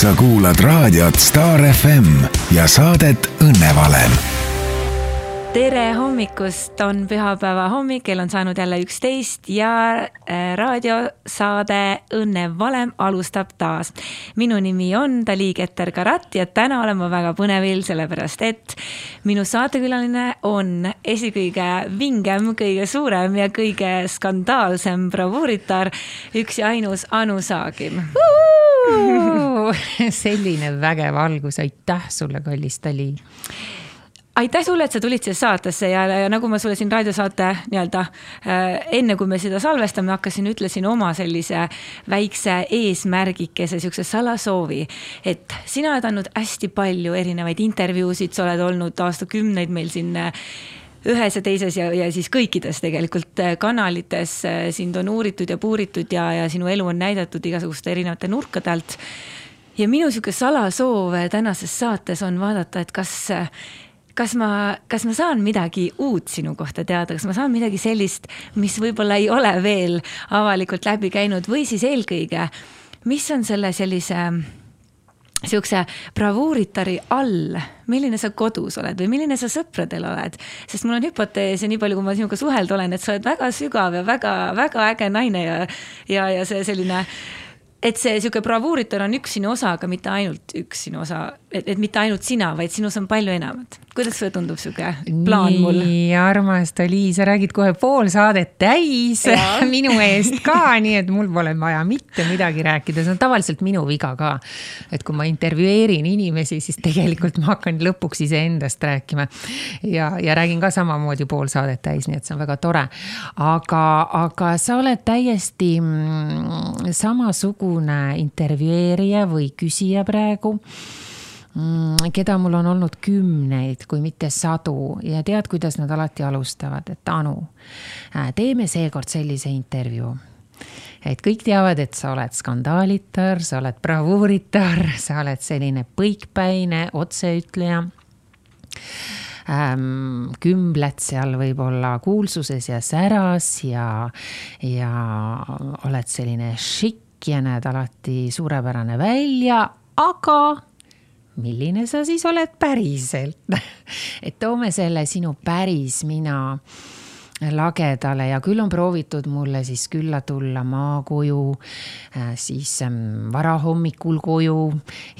sa kuulad raadiot Star FM ja saadet Õnnevalem tere hommikust, on pühapäeva hommik, kell on saanud jälle üksteist ja äh, raadiosaade Õnne valem alustab taas. minu nimi on Dali Keter-Karat ja täna olen ma väga põnevil, sellepärast et minu saatekülaline on esikõige vingem, kõige suurem ja kõige skandaalsem bravuuritar, üks ja ainus Anu Saagim. Selline vägev algus, aitäh sulle, kallis Dali aitäh sulle, et sa tulid siia saatesse ja, ja nagu ma sulle siin raadiosaate nii-öelda äh, enne, kui me seda salvestame hakkasin, ütlesin oma sellise väikse eesmärgikese, siukse salasoovi. et sina oled andnud hästi palju erinevaid intervjuusid, sa oled olnud aastakümneid meil siin äh, ühes ja teises ja, ja siis kõikides tegelikult äh, kanalites sind on uuritud ja puuritud ja, ja sinu elu on näidatud igasuguste erinevate nurkade alt. ja minu sihuke salasoov tänases saates on vaadata, et kas kas ma, kas ma saan midagi uut sinu kohta teada, kas ma saan midagi sellist, mis võib-olla ei ole veel avalikult läbi käinud? Või siis eelkõige, mis on selle sellise sihukese bravuuritari all, milline sa kodus oled või milline sa sõpradel oled, sest mul on hüpotees ja nii palju, kui ma sinuga suhelda olen, et sa oled väga sügav ja väga-väga äge naine ja, ja, ja see selline et see sihuke bravuuritar on üks sinu osa, aga mitte ainult üks sinu osa, et, et mitte ainult sina, vaid sinus on palju enamat. Kuidas sulle tundub sihuke plaan mul? nii armas, Dali, sa räägid kohe pool saadet täis minu eest ka, nii et mul pole vaja mitte midagi rääkida, see on tavaliselt minu viga ka. et kui ma intervjueerin inimesi, siis tegelikult ma hakkan lõpuks iseendast rääkima. ja, ja räägin ka samamoodi pool saadet täis, nii et see on väga tore. aga, aga sa oled täiesti mm, samasugune intervjueerija või küsija praegu keda mul on olnud kümneid, kui mitte sadu. Ja tead, kuidas nad alati alustavad, et Anu, äh, teeme seekord sellise intervjuu. et kõik teavad, et sa oled skandaalitar, sa oled bravuuritar, sa oled selline põikpäine otseütleja. Ähm, kümbled seal võib-olla kuulsuses ja säras ja, ja oled selline šikk ja näed alati suurepärane välja, aga milline sa siis oled päriselt? Et toome selle sinu päris mina lagedale ja küll on proovitud mulle siis külla tulla maakoju, äh, siis ähm, varahommikul koju,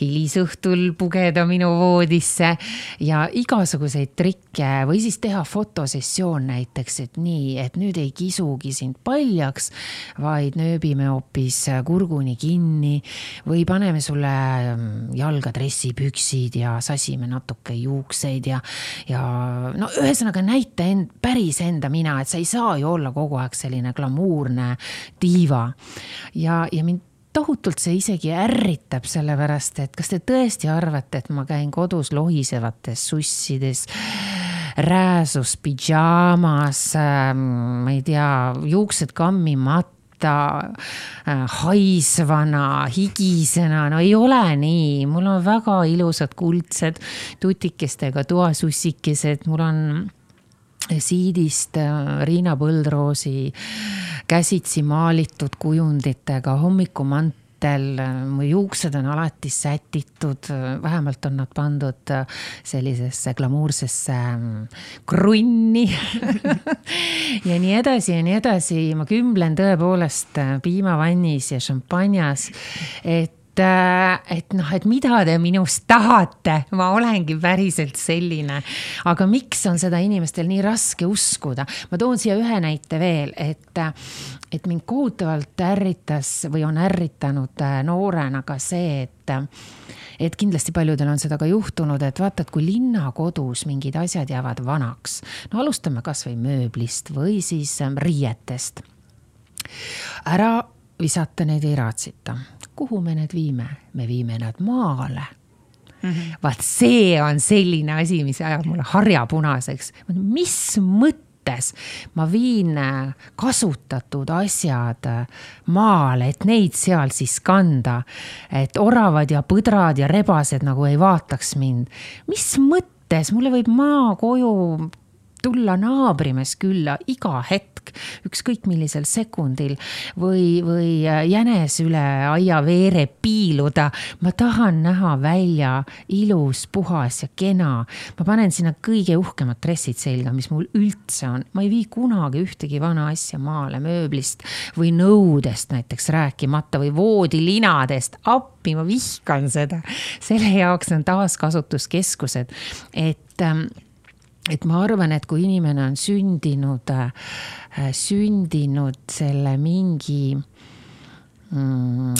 hilisõhtul pugeda minu voodisse ja igasuguseid trikke või siis teha fotosessioon näiteks, et nii, et nüüd ei kisugi sind paljaks, vaid nööbime hoopis kurguni kinni või paneme sulle ähm, jalga dressipüksid ja sasime natuke juukseid ja, ja no ühesõnaga näita end, päris enda mina mina, et sa ei saa ju olla kogu aeg selline glamuurne diiva. ja, ja mind tohutult see isegi ärritab, sellepärast et kas te tõesti arvate, et ma käin kodus lohisevates sussides rääsus, pidžaamas äh,, ma ei tea, juuksed kammimata äh, haisvana, higisena, no ei ole nii, mul on väga ilusad kuldsed tutikestega toasussikesed, mul on siidist äh, Riina Põldroosi käsitsi maalitud kujunditega hommikumantel mu juuksed on alati sätitud, vähemalt on nad pandud sellisesse glamuursesse mm, krunni ja nii edasi ja nii edasi, ma kümblen tõepoolest piimavannis ja šampanjas, et äh, et noh, et mida te minust tahate, ma olengi päriselt selline. aga miks on seda inimestel nii raske uskuda? ma toon siia ühe näite veel, et, et mind kohutavalt ärritas või on ärritanud äh, noorena ka see, et et kindlasti paljudel on seda ka juhtunud, et vaata, et kui linnakodus mingid asjad jäävad vanaks, no alustame kasvõi mööblist või siis ähm, riietest. ära visata, neid ei raatsita kuhu me need viime? me viime nad maale mm -hmm.. vaat see on selline asi, mis ajab mulle harja punaseks. mis mõttes ma viin äh, kasutatud asjad äh, maale, et neid seal siis kanda. et oravad ja põdrad ja rebased nagu ei vaataks mind. mis mõttes, mulle võib maakoju tulla naabrimees külla iga hetk, ükskõik millisel sekundil või, või jänes üle aiaveere piiluda. ma tahan näha välja ilus, puhas ja kena. ma panen sinna kõige uhkemad dressid selga, mis mul üldse on. ma ei vii kunagi ühtegi vana asja maale mööblist või nõudest näiteks rääkimata või voodilinadest. appi, ma vihkan seda. selle jaoks on taaskasutuskeskused, et ähm, et ma arvan, et kui inimene on sündinud, äh, sündinud selle mingi mm,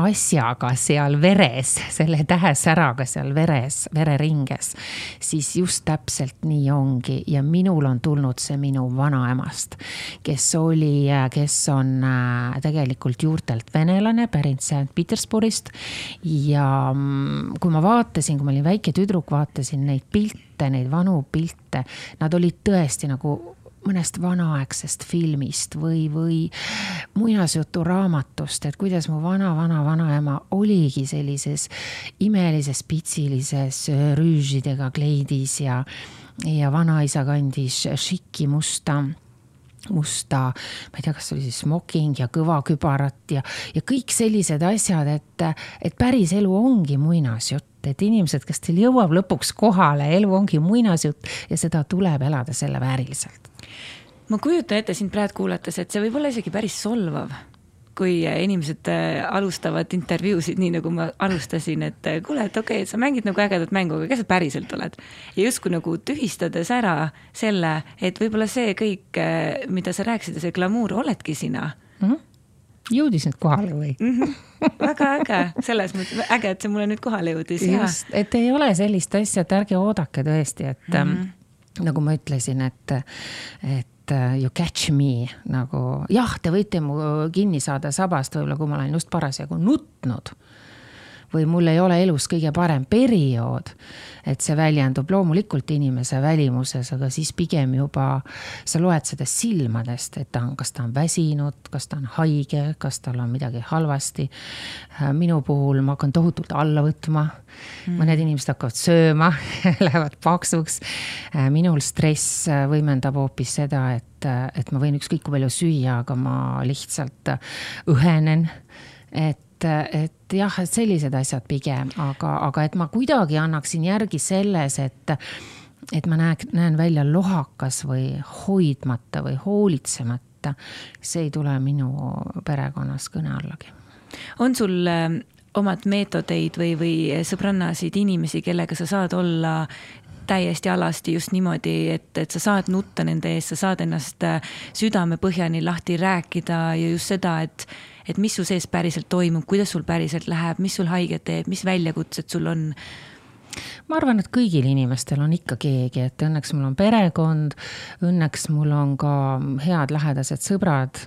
asjaga seal veres, selle tähesäraga seal veres, vereringes, siis just täpselt nii ongi ja minul on tulnud see minu vanaemast, kes oli, kes on äh, tegelikult juurtelt venelane, pärit St Petersburgist. ja mm, kui ma vaatasin, kui ma olin väike tüdruk, vaatasin neid pilte, neid vanu pilte, nad olid tõesti nagu mõnest vanaaegsest filmist või, või muinasjuturaamatust, et kuidas mu vana-vana-vanaema oligi sellises imelises pitsilises rüüžidega kleidis ja, ja vanaisa kandis šikki musta musta, ma ei tea, kas oli siis smoking ja kõvakübarat ja, ja kõik sellised asjad, et, et päris elu ongi muinasjutt et inimesed, kes teil jõuab lõpuks kohale, elu ongi muinasjutt ja seda tuleb elada selle vääriliselt ma kujutan ette sind praegu kuulates, et see võib olla isegi päris solvav, kui inimesed äh, alustavad intervjuusid nii, nagu ma alustasin, et äh, kuule, et okei okay,, sa mängid nagu ägedat mängu, aga kes sa päriselt oled? ja justkui nagu tühistades ära selle, et võib-olla see kõik, äh, mida sa rääkisid ja see glamuur oledki sina mm. -hmm jõudis nüüd kohale või mm? -hmm. väga äge, selles mõttes äge, et see mulle nüüd kohale jõudis. just, et ei ole sellist asja, et ärge oodake tõesti, et mm -hmm. nagu ma ütlesin, et, et et uh, you catch me nagu jah, te võite mu kinni saada sabast, võib-olla kui ma olen just parasjagu nutnud või mul ei ole elus kõige parem periood. et see väljendub loomulikult inimese välimuses, aga siis pigem juba sa loed seda silmadest, et ta on, kas ta on väsinud, kas ta on haige, kas tal on midagi halvasti. minu puhul ma hakkan tohutult alla võtma mm.. mõned inimesed hakkavad sööma lähevad paksuks. minul stress võimendab hoopis seda, et, et ma võin ükskõik kui palju süüa, aga ma lihtsalt õhenen et et, et jah, et sellised asjad pigem, aga, aga et ma kuidagi annaksin järgi selles, et, et ma näen, näen välja lohakas või hoidmata või hoolitsemata. see ei tule minu perekonnas kõne allagi. on sul äh, omad meetodeid või, või sõbrannasid, inimesi, kellega sa saad olla täiesti alasti just niimoodi, et, et sa saad nutta nende eest, sa saad ennast äh, südamepõhjani lahti rääkida ja just seda, et et mis su sees päriselt toimub, kuidas sul päriselt läheb, mis sul haiget teeb, mis väljakutsed sul on? ma arvan, et kõigil inimestel on ikka keegi, et õnneks mul on perekond, õnneks mul on ka head lähedased sõbrad.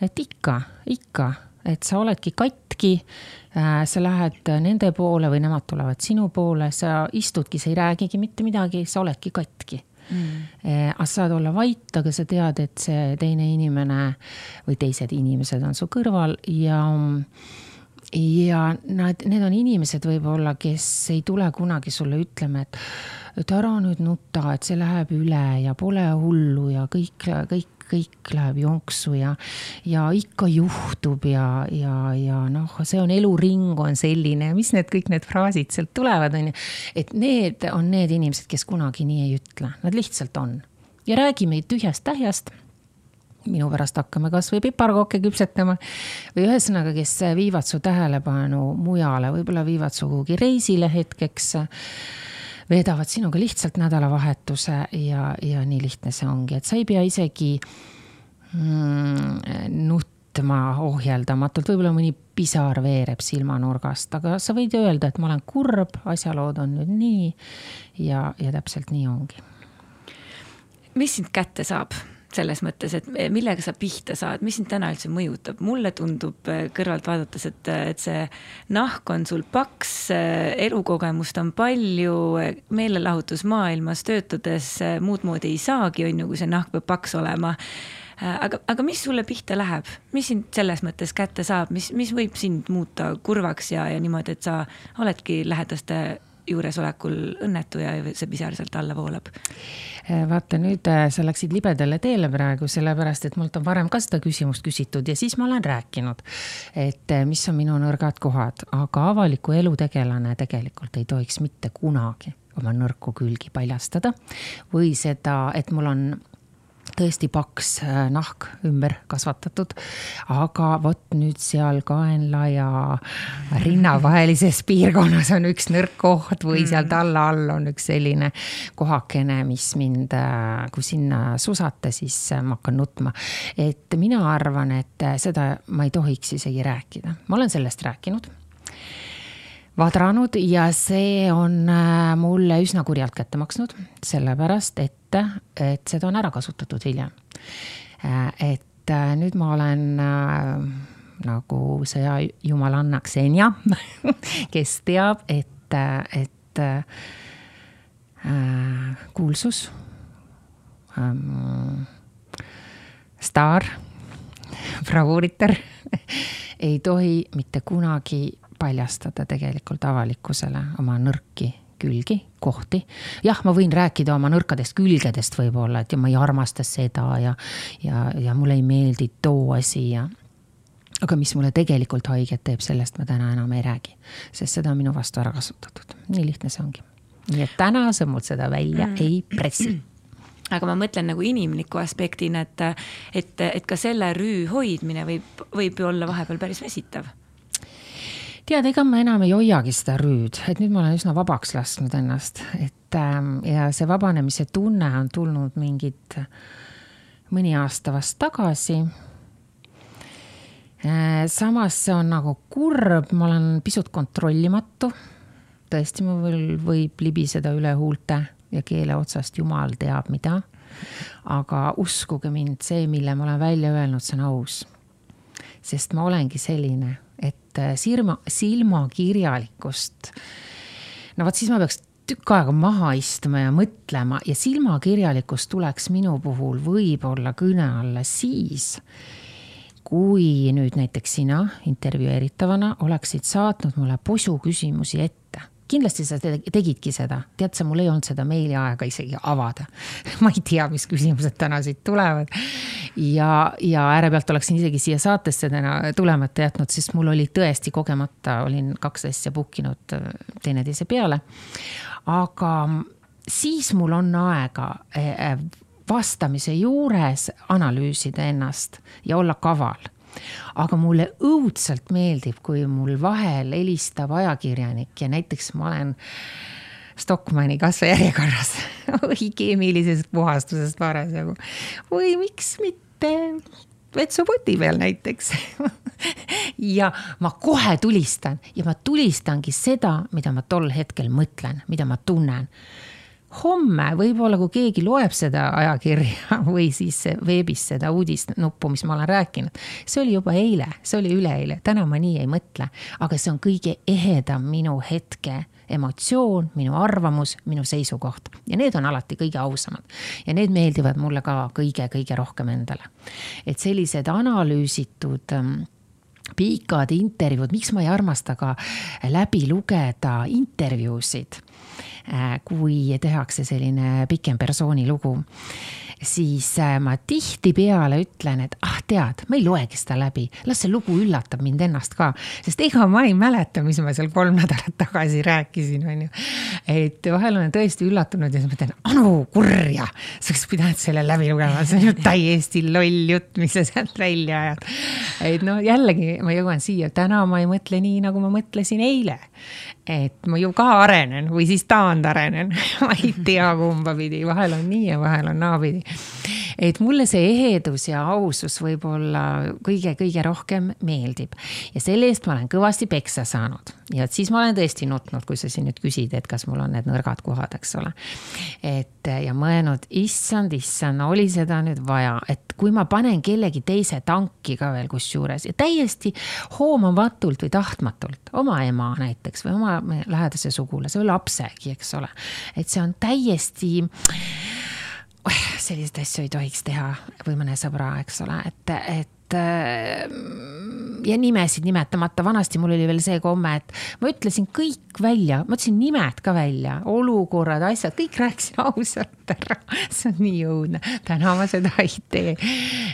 et ikka, ikka, et sa oledki katki, äh, sa lähed nende poole või nemad tulevad sinu poole, sa istudki, sa ei räägigi mitte midagi, sa oledki katki mm.. aga sa saad olla vait, aga sa tead, et see teine inimene või teised inimesed on su kõrval ja ja nad, need on inimesed võib-olla, kes ei tule kunagi sulle ütlema, et, et ära nüüd nuta, et see läheb üle ja pole hullu ja kõik, kõik kõik läheb jonksu ja, ja ikka juhtub ja, ja, ja noh, see on eluring on selline, mis need kõik need fraasid sealt tulevad, on ju. et need on need inimesed, kes kunagi nii ei ütle, nad lihtsalt on ja räägime tühjast-tähjast minu pärast hakkame kasvõi piparkooke küpsetama. või ühesõnaga, kes viivad su tähelepanu mujale, võib-olla viivad su kuhugi reisile hetkeks veedavad sinuga lihtsalt nädalavahetuse ja, ja nii lihtne see ongi, et sa ei pea isegi mm, nutma ohjeldamatult, võib-olla mõni pisar veereb silmanurgast, aga sa võid öelda, et ma olen kurb, asjalood on nüüd nii ja, ja täpselt nii ongi. mis sind kätte saab? Selles mõttes, et millega sa pihta saad, mis sind täna üldse mõjutab, mulle tundub äh, kõrvalt vaadates, et, et see nahk on sul paks, elukogemust on palju, meelelahutusmaailmas töötades äh, muud moodi ei saagi, on ju, kui see nahk peab paks olema. aga, aga mis sulle pihta läheb, mis sind selles mõttes kätte saab, mis, mis võib sind muuta kurvaks ja, ja niimoodi, et sa oledki lähedaste juuresolekul õnnetu ja see pisar sealt alla voolab. vaata nüüd sa läksid libedale teele praegu, sellepärast et mult on varem ka seda küsimust küsitud ja siis ma olen rääkinud, et mis on minu nõrgad kohad, aga avaliku elu tegelane tegelikult ei tohiks mitte kunagi oma nõrku külgi paljastada või seda, et mul on tõesti paks äh, nahk ümber kasvatatud. aga vot nüüd seal kaenla ja rinna vahelises piirkonnas on üks nõrk koht või mm. sealt alla all on üks selline kohakene, mis mind, äh, kui sinna susata, siis äh, ma hakkan nutma. et mina arvan, et seda ma ei tohiks isegi rääkida, ma olen sellest rääkinud vadranud ja see on mulle üsna kurjalt kätte maksnud, sellepärast et et seda on ära kasutatud hiljem. et äh, nüüd ma olen äh, nagu sõja jumalanna Xenia, kes teab, et, äh, et äh, kuulsus ähm,, staar, bravuuritar ei tohi mitte kunagi paljastada tegelikult avalikkusele oma nõrki külgi, kohti. jah, ma võin rääkida oma nõrkadest külgedest võib-olla, et ja ma ei armasta seda ja, ja, ja mulle ei meeldi too asi ja. aga mis mulle tegelikult haiget teeb, sellest ma täna enam ei räägi, sest seda on minu vastu ära kasutatud, nii lihtne see ongi. nii et täna sa mul seda välja mm. ei pressi aga ma mõtlen nagu inimliku aspektina, et, et, et ka selle rüü hoidmine võib, võib ju olla vahepeal päris väsitav tead, ega ma enam ei hoiagi seda rüüd, et nüüd ma olen üsna vabaks lasknud ennast, et ähm, ja see vabanemise tunne on tulnud mingid mõni aasta vast tagasi äh,. samas see on nagu kurb, ma olen pisut kontrollimatu. tõesti, mul võib libiseda üle huulte ja keele otsast jumal teab mida. aga uskuge mind, see, mille ma olen välja öelnud, see on aus. sest ma olengi selline et äh, silma, silmakirjalikkust. no vot siis ma peaks tükk aega maha istuma ja mõtlema ja silmakirjalikkus tuleks minu puhul võib-olla kõne alla siis, kui nüüd näiteks sina intervjueeritavana oleksid saatnud mulle posu küsimusi ette kindlasti sa tegidki seda, tead sa, mul ei olnud seda meiliaega isegi avada. ma ei tea, mis küsimused täna siit tulevad. ja, ja äärepealt oleksin isegi siia saatesse täna tulemata jätnud, sest mul oli tõesti kogemata, olin kaks asja book inud äh, teineteise peale. aga siis mul on aega äh, vastamise juures analüüsida ennast ja olla kaval aga mulle õudselt meeldib, kui mul vahel helistab ajakirjanik ja näiteks ma olen Stockmanni kasvajärjekorras või keemilisest puhastusest parasjagu. Või miks mitte vetsupoti peal näiteks. Ja ma kohe tulistan ja ma tulistangi seda, mida ma tol hetkel mõtlen, mida ma tunnen homme võib-olla, kui keegi loeb seda ajakirja või siis veebis seda uudisnuppu, mis ma olen rääkinud, see oli juba eile, see oli üleeile, täna ma nii ei mõtle, aga see on kõige ehedam minu hetke emotsioon, minu arvamus, minu seisukoht ja need on alati kõige ausamad. ja need meeldivad mulle ka kõige-kõige rohkem endale. et sellised analüüsitud ähm, pikad intervjuud, miks ma ei armasta ka läbi lugeda intervjuusid Äh, kui tehakse selline pikem persooni lugu, siis äh, ma tihtipeale ütlen, et ah, tead, ma ei loegi seda läbi, las see lugu üllatab mind ennast ka, sest ega ma ei mäleta, mis ma seal kolm nädalat tagasi rääkisin, on ju. et vahel olen tõesti üllatunud ja siis mõtlen, Anu kurja, sa oleks pidanud selle läbi lugema, see on ju täiesti loll jutt, mis sa sealt välja ajad. et no jällegi ma jõuan siia, täna ma ei mõtle nii, nagu ma mõtlesin eile. Et ma ju ka arenen või siis taandarenen ma ei tea kumba pidi, vahel on nii ja vahel on naapidi. Et mulle see ehedus ja ausus võib-olla kõige-kõige rohkem meeldib ja selle eest ma olen kõvasti peksa saanud ja et siis ma olen tõesti nutnud, kui sa siin nüüd küsid, et kas mul on need nõrgad kohad, eks ole. et ja mõelnud, issand, issand, oli seda nüüd vaja, et kui ma panen kellegi teise tanki ka veel kusjuures ja täiesti hoomamatult või tahtmatult, oma ema näiteks või oma lähedase sugulase või lapsegi, eks ole. et see on täiesti selliseid asju ei tohiks teha või mõne sõbra, eks ole, et, et ja nimesid nimetamata, vanasti mul oli veel see komme, et ma ütlesin kõik välja, ma ütlesin nimed ka välja, olukorrad, asjad, kõik rääkisin ausalt ära. see on nii õudne, täna ma seda ei tee.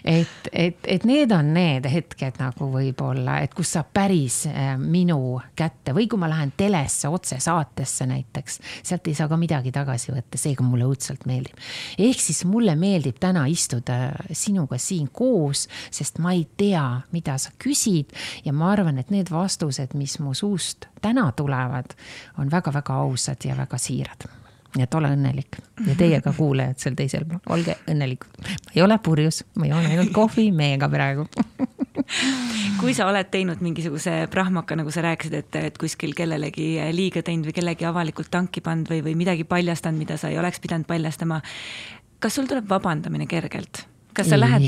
et, et, et need on need hetked nagu võib-olla, et kus saab päris äh, minu kätte või kui ma lähen telesse otsesaatesse näiteks, sealt ei saa ka midagi tagasi võtta, seega mulle õudselt meeldib. ehk siis mulle meeldib täna istuda sinuga siin koos, sest ma ei tea, mida sa küsid ja ma arvan, et need vastused, mis mu suust täna tulevad, on väga-väga ausad ja väga siirad nii et ole õnnelik ja teie ka kuulajad seal teisel pool, olge õnnelikud. ma ei ole purjus, ma joon ainult kohvi meiega praegu kui sa oled teinud mingisuguse prahmaka, nagu sa rääkisid, et, et kuskil kellelegi liiga teinud või kellegi avalikult tanki pannud või, või midagi paljastanud, mida sa ei oleks pidanud paljastama. kas sul tuleb vabandamine kergelt? Kas sa lähed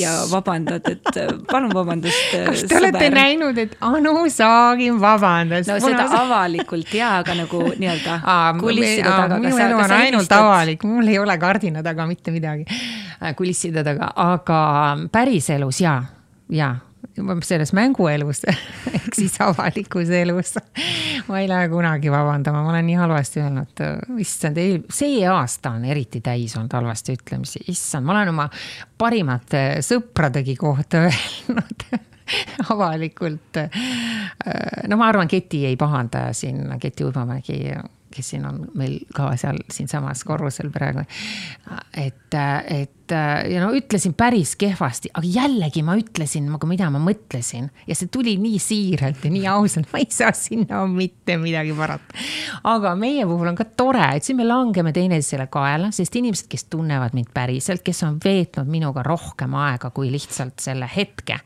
ja vabandad, et äh, palun vabandust. Äh, kas te sõber. olete näinud, et Anu Saagim vabandas? no seda sa... avalikult ja, aga nagu nii-öelda kulisside taga. minu elu on ainult helistad... avalik, mul ei ole kardina taga mitte midagi äh, kulisside taga, aga päriselus ja, ja selles mänguelus ehk siis avalikus elus. ma ei lähe kunagi vabandama, ma olen nii halvasti öelnud, issand, see aasta on eriti täis olnud halvasti ütlemisi, issand, ma olen oma parimate sõpradegi kohta öelnud avalikult. no ma arvan, Keti ei pahanda siin, Keti Uibomägi kes siin on meil ka seal siinsamas korrusel praegu. et, et ja no ütlesin päris kehvasti, aga jällegi ma ütlesin, mida ma mõtlesin ja see tuli nii siiralt ja nii ausalt, ma ei saa sinna mitte midagi parata. aga meie puhul on ka tore, et siin me langeme teineteisele kaela, sest inimesed, kes tunnevad mind päriselt, kes on veetnud minuga rohkem aega kui lihtsalt selle hetke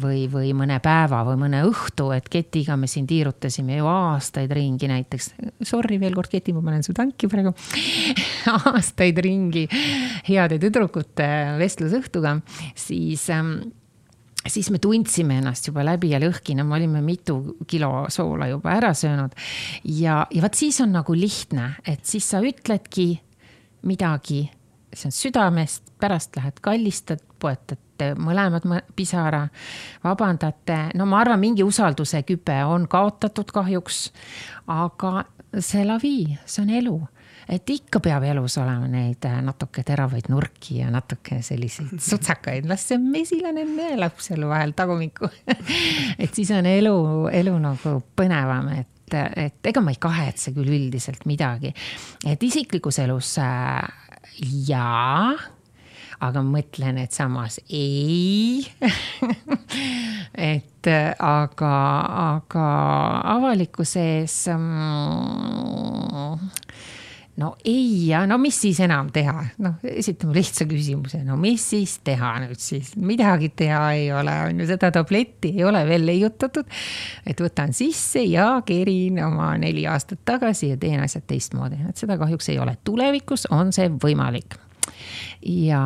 või, või mõne päeva või mõne õhtu, et ketiga me siin tiirutasime ju aastaid ringi näiteks. Sorry veel kord, Keti, ma panen su tanki praegu. Aastaid ringi heade tüdrukute vestlusõhtuga, siis ähm, siis me tundsime ennast juba läbi ja lõhki, no me olime mitu kilo soola juba ära söönud. ja, ja vot siis on nagu lihtne, et siis sa ütledki midagi, see on südamest, pärast lähed kallistad, poetad mõlemad pisara, vabandate, no ma arvan, mingi usalduse küpe on kaotatud kahjuks. aga c'est la vie, see on elu. et ikka peab elus olema neid äh, natuke teravaid nurki ja natuke selliseid sutsakaid, las see mesilane neelab seal vahel tagumikku. et siis on elu, elu nagu põnevam, et, et ega ma ei kahetse küll üldiselt midagi. et isiklikus elus äh, jaa aga mõtlen, et samas ei. Et aga, aga avalikkuse ees mm, no ei ja no mis siis enam teha, noh, esitame lihtsa küsimuse, no mis siis teha nüüd siis, midagi teha ei ole, on ju, seda tabletti ei ole veel leiutatud. et võtan sisse ja kerin oma neli aastat tagasi ja teen asjad teistmoodi, et seda kahjuks ei ole, tulevikus on see võimalik ja,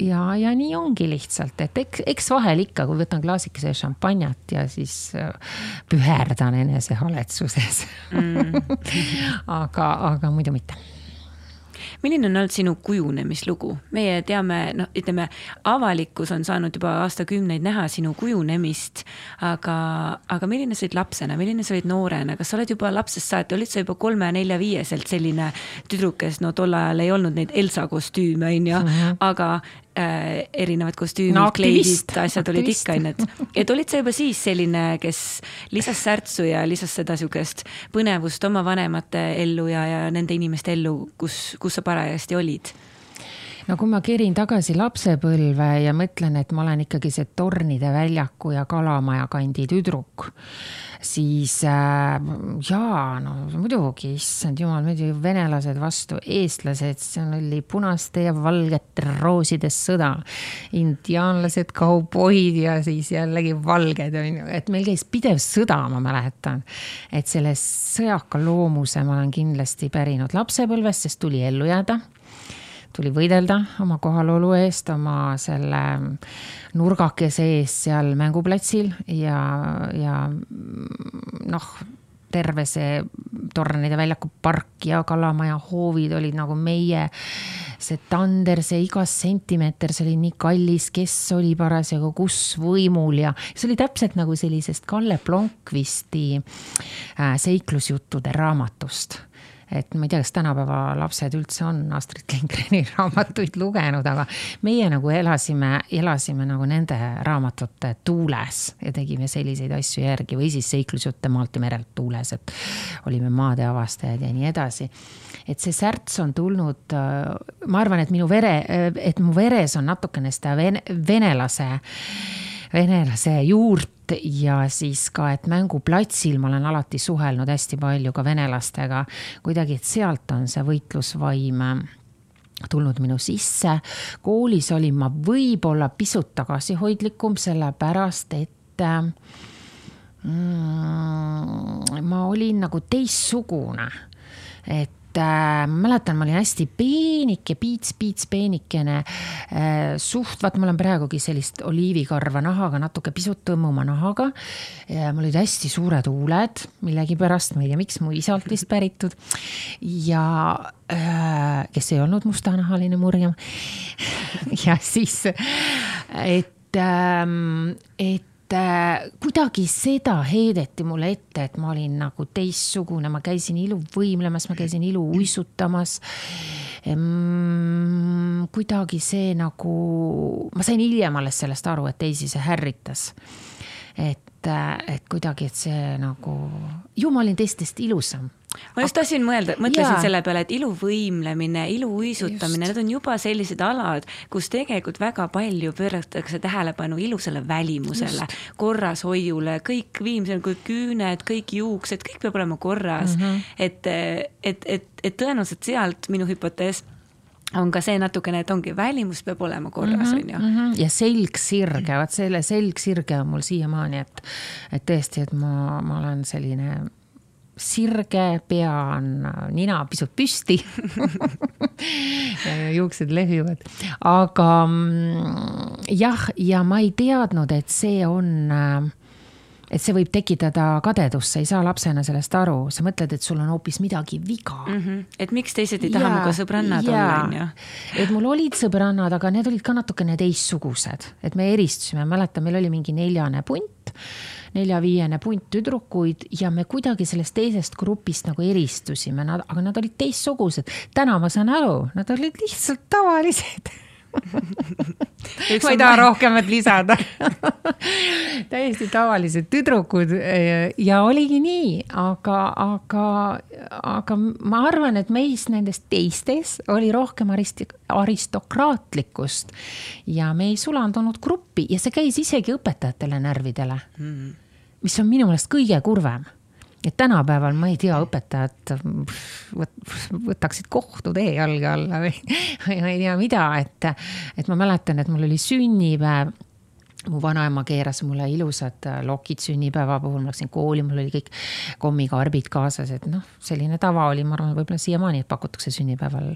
ja, ja nii ongi lihtsalt, et eks, eks vahel ikka, kui võtan klaasikese šampanjat ja siis äh, püherdan enesehaletsuses mm. aga, aga muidu mitte milline on olnud sinu kujunemislugu? meie teame, noh, ütleme avalikkus on saanud juba aastakümneid näha sinu kujunemist, aga, aga milline sa olid lapsena, milline sa olid noorena, kas sa oled juba lapsest saati, olid sa juba kolme-nelja-viieselt selline tüdruk, kes no tol ajal ei olnud neid Elsa kostüüme, on ju, mhm. aga äh, erinevad kostüümid no,, kleidid, asjad olid ikka, onju, et, et olid sa juba siis selline, kes lisas särtsu ja lisas seda sihukest põnevust oma vanemate ellu ja, ja nende inimeste ellu, kus, kus sa parajasti olid? No kui ma kerin tagasi lapsepõlve ja mõtlen, et ma olen ikkagi see Tornide väljaku ja Kalamaja kandi tüdruk siis äh, jaa, no muidugi, issand jumal, muidugi venelased vastu eestlased, seal oli punaste ja valgete rooside sõda. indiaanlased, kauboid ja siis jällegi valged on ju, et meil käis pidev sõda, ma mäletan. et selle sõjaka loomuse ma olen kindlasti pärinud lapsepõlvest, sest tuli ellu jääda tuli võidelda oma kohalolu eest, oma selle nurgakese ees seal mänguplatsil ja, ja noh, terve see Tornide väljaku park ja Kalamaja hoovid olid nagu meie. See tander, see igas sentimeeter, see oli nii kallis, kes oli parasjagu kus võimul ja see oli täpselt nagu sellisest Kalle Blomqvisti äh, seiklusjuttude raamatust et ma ei tea, kas tänapäeva lapsed üldse on Astrid Lindgreni raamatuid lugenud, aga meie nagu elasime, elasime nagu nende raamatute tuules ja tegime selliseid asju järgi või siis seiklusjutte maalt ja merelt tuules, et olime maade avastajad ja nii edasi. et see särts on tulnud, ma arvan, et minu vere, et mu veres on natukene seda vene, venelase venelase juurt ja siis ka, et mänguplatsil ma olen alati suhelnud hästi palju ka venelastega. kuidagi, et sealt on see võitlusvaim tulnud minu sisse. koolis olin ma võib-olla pisut tagasihoidlikum, sellepärast et mm, ma olin nagu teistsugune. et äh, ma mäletan, ma olin hästi peenike, piits-piits peenikene äh,. suht, vaat mul on praegugi sellist oliivikarva nahaga, natuke pisut tõmmuma nahaga. mul olid hästi suured huuled, millegipärast, ma ei tea, miks, mu isalt vist päritud. ja äh, kes ei olnud mustanahaline murjam ja siis, et ähm,, et et äh, kuidagi seda heideti mulle ette, et ma olin nagu teistsugune, ma käisin iluvõimlemas, ma käisin ilu uisutamas ehm,. kuidagi see nagu, ma sain hiljem alles sellest aru, et teisi see ärritas. et, äh, et kuidagi, et see nagu, ju ma olin teistest ilusam ma just tahtsin mõelda, mõtlesin Jaa. selle peale, et iluvõimlemine, iluuisutamine, need on juba sellised alad, kus tegelikult väga palju pööratakse tähelepanu ilusale välimusele, korrashoiule, kõik viimsel kui küüned, kõik juuksed, kõik peab olema korras mm. -hmm. et, et, et, et tõenäoliselt sealt minu hüpotees on ka see natukene, et ongi välimus peab olema korras, mhm, on ju. Mhm. ja selgsirge, vaat selle selgsirge on mul siiamaani, et, et tõesti, et ma, ma olen selline sirge, pea on, nina pisut püsti juuksed lehvivad, aga mm, jah, ja ma ei teadnud, et see on et see võib tekitada kadedust, sa ei saa lapsena sellest aru, sa mõtled, et sul on hoopis midagi viga mm. -hmm. et miks teised ei taha minuga sõbrannad olla, on ju. et mul olid sõbrannad, aga need olid ka natukene teistsugused, et me eristusime, mäletan, meil oli mingi neljane punt nelja-viiene punt tüdrukuid ja me kuidagi sellest teisest grupist nagu eristusime, nad, aga nad olid teistsugused. täna ma saan aru, nad olid lihtsalt tavalised ma ei taha rohkemat lisada. Täiesti tavalised tüdrukud ja oligi nii, aga, aga, aga ma arvan, et meis nendest teistes oli rohkem arist-, aristokraatlikkust ja me ei sulandunud gruppi ja see käis isegi õpetajatele närvidele mm.. mis on minu meelest kõige kurvem et tänapäeval ma ei tea, õpetajad võtaksid kohtutee jalge alla või ma ei tea mida, et, et ma mäletan, et mul oli sünnipäev mu vanaema keeras mulle ilusad äh, lokid sünnipäeva puhul, ma läksin kooli, mul oli kõik kommikarbid kaasas, et noh, selline tava oli, ma arvan, võib-olla siiamaani, et pakutakse sünnipäeval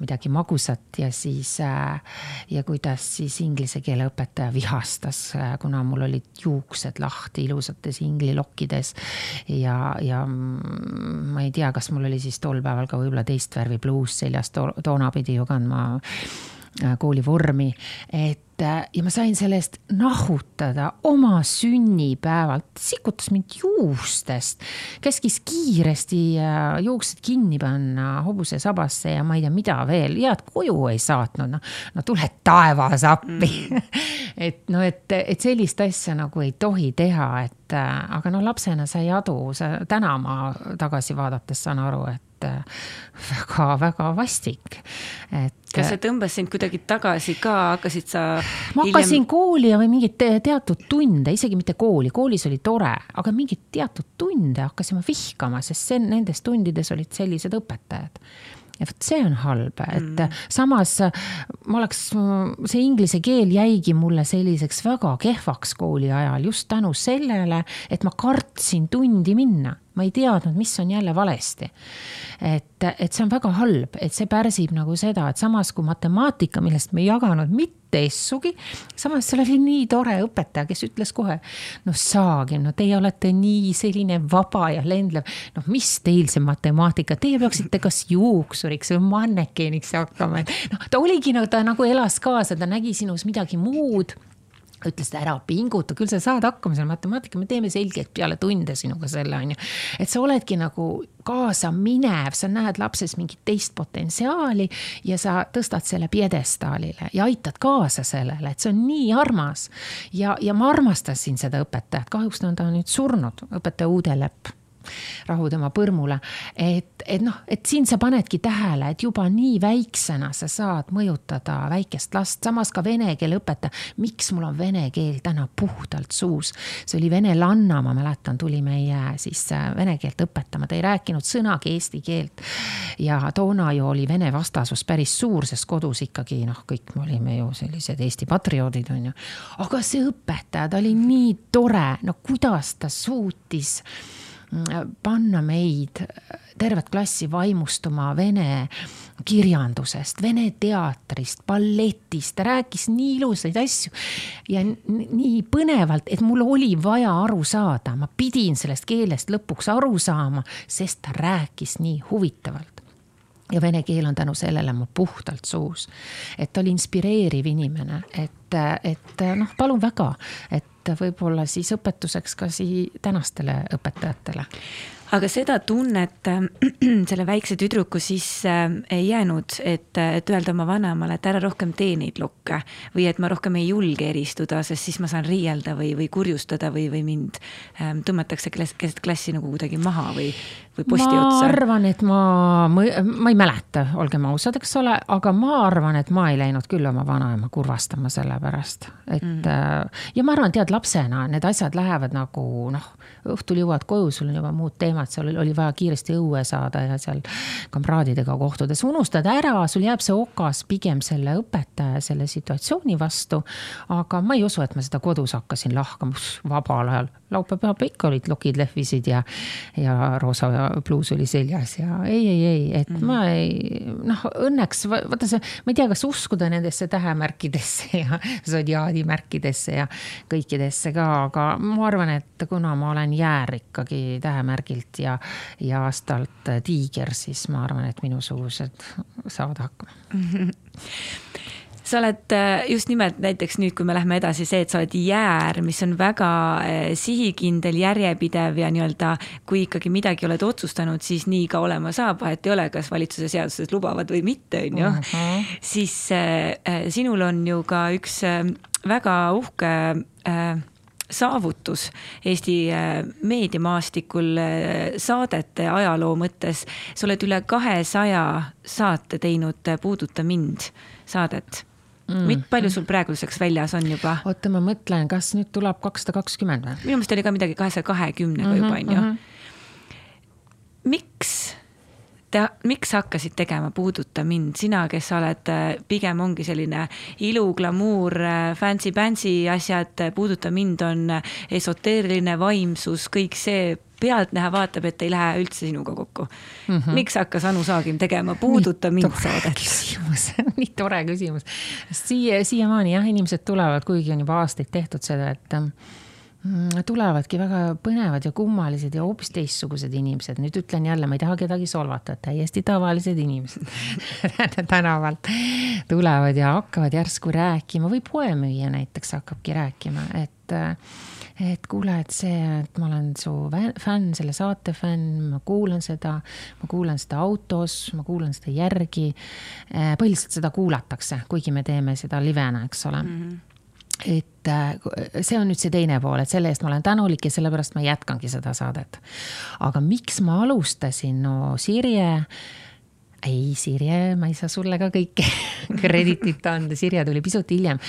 midagi magusat ja siis äh,. ja kuidas siis inglise keele õpetaja vihastas äh,, kuna mul olid juuksed lahti ilusates inglilokkides. ja, ja mm, ma ei tea, kas mul oli siis tol päeval ka võib-olla teist värvi pluus seljas to, toona pidi ju kandma koolivormi, et Äh, ja ma sain sellest nahutada oma sünnipäevalt, sikutas mind juustest, käskis kiiresti äh, juuksed kinni panna hobuse sabasse ja ma ei tea, mida veel, head koju ei saatnud, noh, no tule taevas appi. Mm. et no, et, et sellist asja nagu ei tohi teha, et äh, aga no lapsena sa ei adu, sa täna ma tagasi vaadates saan aru, et väga-väga vastik, et. kas see tõmbas sind kuidagi tagasi ka, hakkasid sa? ma hakkasin hiljem... kooli või mingeid teatud tunde, isegi mitte kooli, koolis oli tore, aga mingeid teatud tunde hakkasime vihkama, sest see, nendes tundides olid sellised õpetajad ja vot see on halb, et mm. samas ma oleks, see inglise keel jäigi mulle selliseks väga kehvaks kooli ajal just tänu sellele, et ma kartsin tundi minna ma ei teadnud, mis on jälle valesti. et, et see on väga halb, et see pärsib nagu seda, et samas kui matemaatika, millest me ei jaganud mitte essugi, samas seal oli nii tore õpetaja, kes ütles kohe, no saage, no teie olete nii selline vaba ja lendlev, noh, mis teil see matemaatika, teie peaksite kas juuksuriks või mannekeeniks hakkama, et noh, ta oligi nagu, ta nagu elas kaasa, ta nägi sinus midagi muud ütles, et ära pinguta, küll sa saad hakkama selle matemaatikaga, me teeme selgelt peale tunde sinuga selle, on ju. et sa oledki nagu kaasaminev, sa näed lapses mingit teist potentsiaali ja sa tõstad selle pjedestaalile ja aitad kaasa sellele, et see on nii armas. ja, ja ma armastasin seda õpetajat, kahjuks on ta nüüd surnud, õpetaja Uude Lepp rahu tema põrmule. et, et noh, et siin sa panedki tähele, et juba nii väiksena sa saad mõjutada väikest last, samas ka vene keele õpetaja. miks mul on vene keel täna puhtalt suus? see oli venelanna, ma mäletan, tuli meie siis äh, vene keelt õpetama, ta ei rääkinud sõnagi eesti keelt. ja toona ju oli vene vastasus päris suur, sest kodus ikkagi noh, kõik me olime ju sellised Eesti patrioodid, on ju. aga see õpetaja, ta oli nii tore, no kuidas ta suutis panna meid, tervet klassi vaimustuma vene kirjandusest, vene teatrist, balletist, ta rääkis nii ilusaid asju ja nii põnevalt, et mul oli vaja aru saada, ma pidin sellest keelest lõpuks aru saama, sest ta rääkis nii huvitavalt. Ja vene keel on tänu sellele mul puhtalt suus. et ta oli inspireeriv inimene, et, et noh, palun väga, et võib-olla siis õpetuseks ka sii-, tänastele õpetajatele aga seda tunnet äh, selle väikse tüdruku sisse äh, ei jäänud, et, et öelda oma vanemale, et ära rohkem tee neid lukke või et ma rohkem ei julge eristuda, sest siis ma saan riielda või, või kurjustada või, või mind ähm, tõmmatakse keset klassi nagu kuidagi maha või, või posti ma otsa. ma arvan, et ma, ma ei mäleta, olgem ausad, eks ole, aga ma arvan, et ma ei läinud küll oma vanaema kurvastama selle pärast, et mm. ja ma arvan, tead, lapsena need asjad lähevad nagu noh, õhtul jõuad koju, sul on juba muud teemad seal oli vaja kiiresti õue saada ja seal kamraadidega kohtuda, sa unustad ära, sul jääb see okas pigem selle õpetaja, selle situatsiooni vastu. aga ma ei usu, et ma seda kodus hakkasin lahkama. Vabal ajal, laupäeva ikka olid lokid lehvisid ja, ja roosa pluus oli seljas ja ei, ei, ei, et mm -hmm. ma ei, noh, õnneks vaata see, ma ei tea, kas uskuda nendesse tähemärkidesse ja sodiaadimärkidesse ja kõikidesse ka, aga ma arvan, et kuna ma olen jäär ikkagi tähemärgilt ja, ja aastalt tiiger, siis ma arvan, et minusugused saavad hakkama sa oled äh, just nimelt näiteks nüüd, kui me läheme edasi, see, et sa oled jäär, mis on väga äh, sihikindel, järjepidev ja nii-öelda kui ikkagi midagi oled otsustanud, siis nii ka olema saab, vahet ei ole, kas valitsuse seadused lubavad või mitte, on ju. Mhm. siis äh, äh, sinul on ju ka üks äh, väga uhke äh, saavutus Eesti meediamaastikul saadete ajaloo mõttes. sa oled üle kahesaja saate teinud Puuduta mind saadet mm.. palju sul praeguseks väljas on juba? oota, ma mõtlen, kas nüüd tuleb kakssada kakskümmend või? minu meelest oli ka midagi kahesaja kahekümnega juba on ju. Mhm. miks te, miks sa hakkasid tegema Puuduta mind, sina, kes sa oled, äh, pigem ongi selline ilu, glamuur, äh, fancy-pantsy asjad, äh, Puuduta mind on esoteeriline vaimsus, kõik see pealtnäha vaatab, et ei lähe üldse sinuga kokku mm. -hmm. miks hakkas Anu Saagim tegema Puuduta mind saadet? nii tore küsimus. siia, siiamaani jah, inimesed tulevad, kuigi on juba aastaid tehtud seda, et Mm, tulevadki väga põnevad ja kummalised ja hoopis teistsugused inimesed. nüüd ütlen jälle, ma ei taha kedagi solvata, täiesti tavalised inimesed tänavalt tulevad ja hakkavad järsku rääkima või poemüüja näiteks hakkabki rääkima, et et kuule, et see, et ma olen su fänn, selle saate fänn, ma kuulan seda, ma kuulan seda autos, ma kuulan seda järgi. põhiliselt seda kuulatakse, kuigi me teeme seda livena, eks ole mm. -hmm et äh, see on nüüd see teine pool, et selle eest ma olen tänulik ja sellepärast ma jätkangi seda saadet. aga miks ma alustasin, no Sirje, ei Sirje, ma ei saa sulle ka kõike kreditit anda, Sirje tuli pisut hiljem.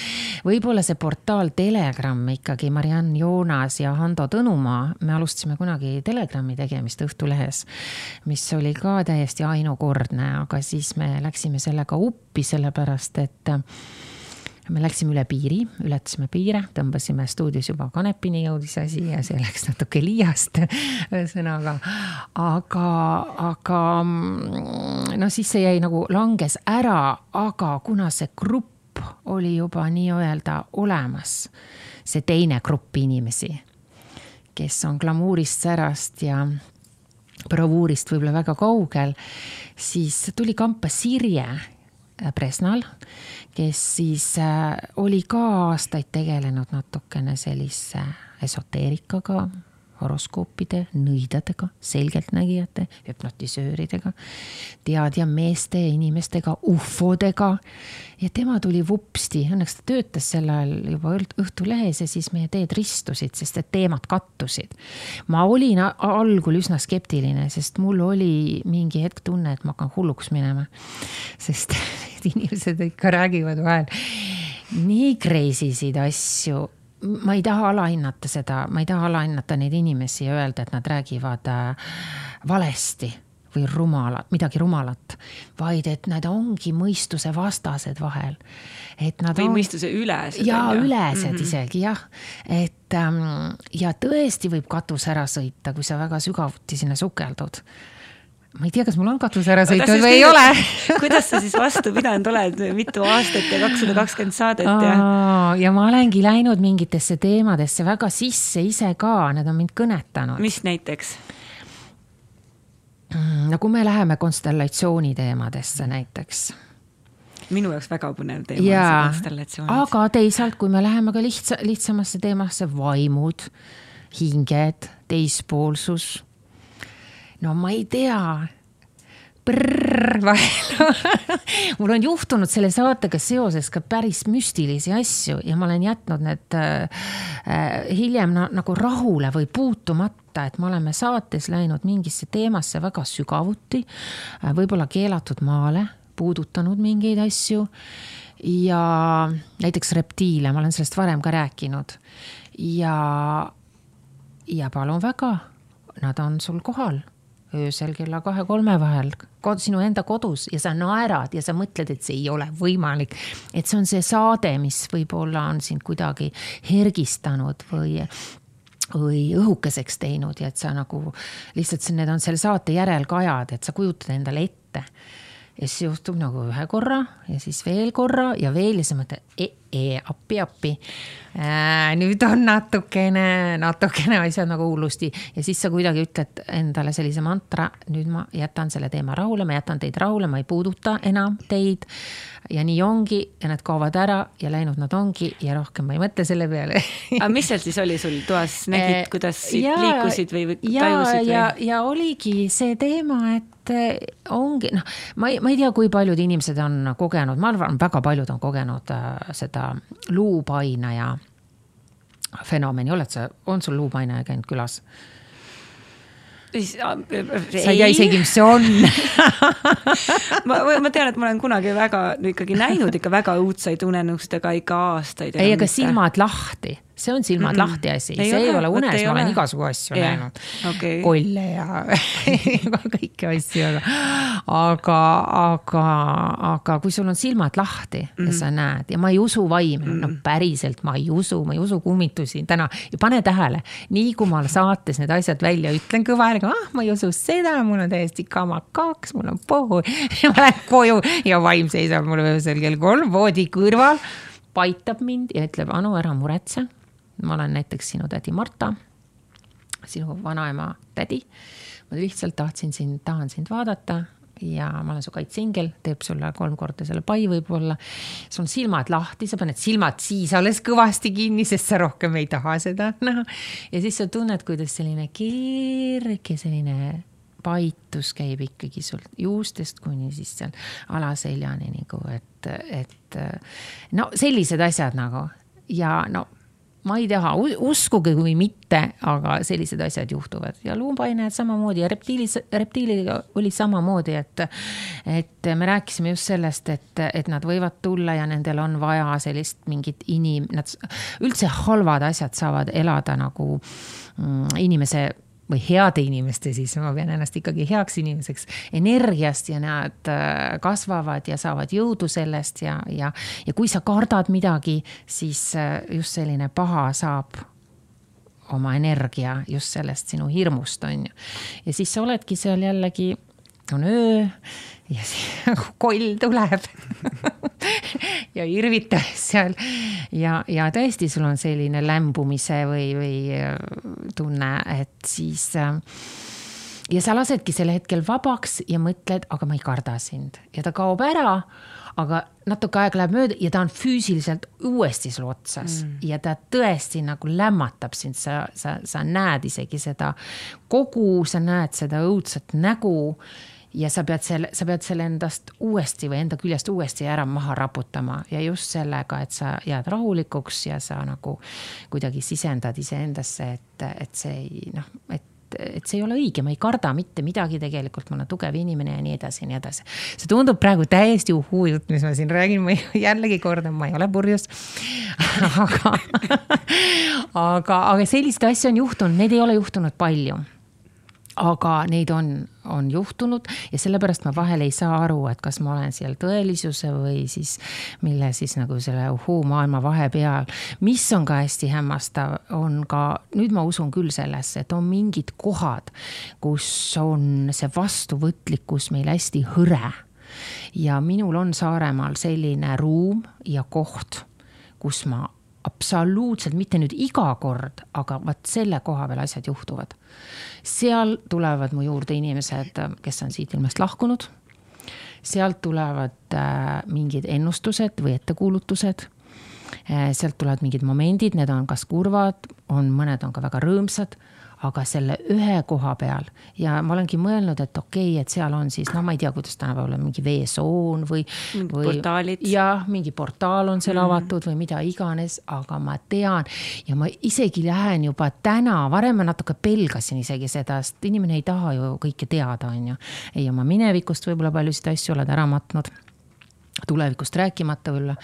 võib-olla see portaal Telegram ikkagi, Mariann Joonas ja Hando Tõnumaa, me alustasime kunagi Telegrami tegemist Õhtulehes, mis oli ka täiesti ainukordne, aga siis me läksime sellega uppi, sellepärast et me läksime üle piiri, ületasime piire, tõmbasime stuudios juba kanepini jõudis asi ja see läks natuke liiast, ühesõnaga. aga, aga no siis see jäi nagu langes ära, aga kuna see grupp oli juba nii-öelda olemas, see teine grupp inimesi, kes on glamuurist, särast ja bravuurist võib-olla väga kaugel, siis tuli kampa Sirje Presnal kes siis äh, oli ka aastaid tegelenud natukene sellise esoteerikaga, horoskoopide, nõidadega, selgeltnägijate, hüpnotisööridega, teadja meeste inimestega, ufodega. ja tema tuli vupsti, õnneks ta töötas sel ajal juba Õhtulehes ja siis meie teed ristusid, sest et teemad kattusid. ma olin algul üsna skeptiline, sest mul oli mingi hetk tunne, et ma hakkan hulluks minema. sest need inimesed ikka räägivad vahel nii crazy sid asju ma ei taha alahinnata seda, ma ei taha alahinnata neid inimesi ja öelda, et nad räägivad äh, valesti või rumala, midagi rumalat, vaid et nad ongi mõistuse vastased vahel. et nad või on. mõistuse ülesed. ja ülesed mm -hmm. isegi jah, et ähm, ja tõesti võib katus ära sõita, kui sa väga sügavuti sinna sukeldud ma ei tea, kas mul on katus ära sõitnud või ei ole kuidas sa siis vastu pidanud oled, mitu aastat ja kakssada kakskümmend saadet ja? ja ma olengi läinud mingitesse teemadesse väga sisse ise ka, need on mind kõnetanud. mis näiteks? Mm, no kui me läheme konstellatsiooni teemadesse näiteks minu jaoks väga põnev teema on see konstellatsioon. aga teisalt, kui me läheme ka lihtsa, lihtsamasse teemasse, vaimud, hinged, teispoolsus no ma ei tea vahel mul on juhtunud selle saatega seoses ka päris müstilisi asju ja ma olen jätnud need äh, äh, hiljem na, nagu rahule või puutumata, et me oleme saates läinud mingisse teemasse väga sügavuti äh,. võib-olla keelatud maale, puudutanud mingeid asju ja näiteks reptiile, ma olen sellest varem ka rääkinud ja, ja palun väga, nad on sul kohal öösel kella kahe-kolme vahel kod, sinu enda kodus ja sa naerad ja sa mõtled, et see ei ole võimalik. et see on see saade, mis võib-olla on sind kuidagi hergistanud või või õhukeseks teinud ja et sa nagu lihtsalt, need on selle saate järelkajad, et sa kujutad endale ette ja siis juhtub nagu ühe korra ja siis veel korra ja veel ja siis mõtled e, e, appi, appi äh,. nüüd on natukene, natukene asjad nagu hullusti ja siis sa kuidagi ütled endale sellise mantra, nüüd ma jätan selle teema rahule, ma jätan teid rahule, ma ei puuduta enam teid. ja nii ongi ja nad kaovad ära ja läinud nad ongi ja rohkem ma ei mõtle selle peale aga mis seal siis oli sul toas, nägid, äh, kuidas ja, liikusid või, või ja, tajusid või? ja, ja oligi see teema, et ongi noh, ma ei, ma ei tea, kui paljud inimesed on kogenud, ma arvan, väga paljud on kogenud äh, seda luupainaja fenomeni, oled sa, on sul luupainaja käinud külas? siis äh, sa ei tea isegi, mis see on ma, ma tean, et ma olen kunagi väga ikkagi näinud ikka väga õudsaid unenustega ikka aastaid. ei, aga silmad lahti see on silmad mm -mm. lahti asi, see ei ole unes, ma olen igasugu asju yeah. näinud okay.. kolle ja kõiki asju, aga, aga, aga, aga kui sul on silmad lahti mm -hmm. ja sa näed ja ma ei usu vaime mm, -hmm. no päriselt ma ei usu, ma ei usu kummitusi täna. ja pane tähele, nii kui ma saates need asjad välja ütlen kõva häälega, ah ma ei usu seda, mul on täiesti kama kaks, mul on pohhu ja ma lähen koju ja vaim seisab mul öösel kell kolm voodi kõrval paitab mind ja ütleb, Anu, ära muretse ma olen näiteks sinu tädi Marta, sinu vanaema tädi. ma lihtsalt tahtsin sind, tahan sind vaadata ja ma olen su kaitsingel, teeb sulle kolm korda selle pai võib-olla. sul on silmad lahti, sa paned silmad siis alles kõvasti kinni, sest sa rohkem ei taha seda näha ja siis sa tunned, kuidas selline kerge selline paitus käib ikkagi sul juustest kuni siis seal alaseljani nagu, et, et no sellised asjad nagu ja no ma ei taha, uskuge või mitte, aga sellised asjad juhtuvad ja luupainajad samamoodi ja reptiilis, reptiilidega oli samamoodi, et. et me rääkisime just sellest, et, et nad võivad tulla ja nendel on vaja sellist mingit inim-, nad üldse halvad asjad saavad elada nagu mm, inimese või heade inimeste, siis ma pean ennast ikkagi heaks inimeseks, energiast ja nad äh, kasvavad ja saavad jõudu sellest ja, ja, ja kui sa kardad midagi, siis äh, just selline paha saab oma energia just sellest sinu hirmust, on ju. ja siis sa oledki seal jällegi, on öö ja siis koll tuleb ja irvitab seal ja, ja tõesti, sul on selline lämbumise või, või äh, tunne, et siis äh, ja sa lasedki sel hetkel vabaks ja mõtled, aga ma ei karda sind ja ta kaob ära. aga natuke aega läheb mööda ja ta on füüsiliselt uuesti sul otsas mm. ja ta tõesti nagu lämmatab sind, sa, sa, sa näed isegi seda kogu, sa näed seda õudset nägu ja sa pead selle, sa pead selle endast uuesti või enda küljest uuesti ära maha raputama ja just sellega, et sa jääd rahulikuks ja sa nagu kuidagi sisendad iseendasse, et, et see ei noh, et et see ei ole õige, ma ei karda mitte midagi tegelikult, ma olen tugev inimene ja nii edasi ja nii edasi. see tundub praegu täiesti uhuu jutt, mis ma siin räägin, ma jällegi kordan, ma ei ole purjus. aga aga, aga selliseid asju on juhtunud, neid ei ole juhtunud palju aga neid on, on juhtunud ja sellepärast ma vahel ei saa aru, et kas ma olen seal tõelisuse või siis mille siis nagu selle uhuu maailma vahepeal. mis on ka hästi hämmastav, on ka, nüüd ma usun küll sellesse, et on mingid kohad, kus on see vastuvõtlikkus meil hästi hõre. ja minul on Saaremaal selline ruum ja koht, kus ma absoluutselt, mitte nüüd iga kord, aga vot selle koha peal asjad juhtuvad. Seal tulevad mu juurde inimesed, kes on siit ilmast lahkunud. sealt tulevad äh, mingid ennustused või ettekuulutused. Äh, sealt tulevad mingid momendid, need on kas kurvad, on, mõned on ka väga rõõmsad aga selle ühe koha peal ja ma olengi mõelnud, et okei okay,, et seal on siis, no ma ei tea, kuidas tänapäeval on mingi veesoon või. mingid või, portaalid. jah, mingi portaal on seal mm -hmm. avatud või mida iganes, aga ma tean ja ma isegi lähen juba täna, varem ma natuke pelgasin isegi seda, sest inimene ei taha ju kõike teada, on ju. ei oma minevikust võib-olla paljusid asju oled ära matnud tulevikust rääkimata võib-olla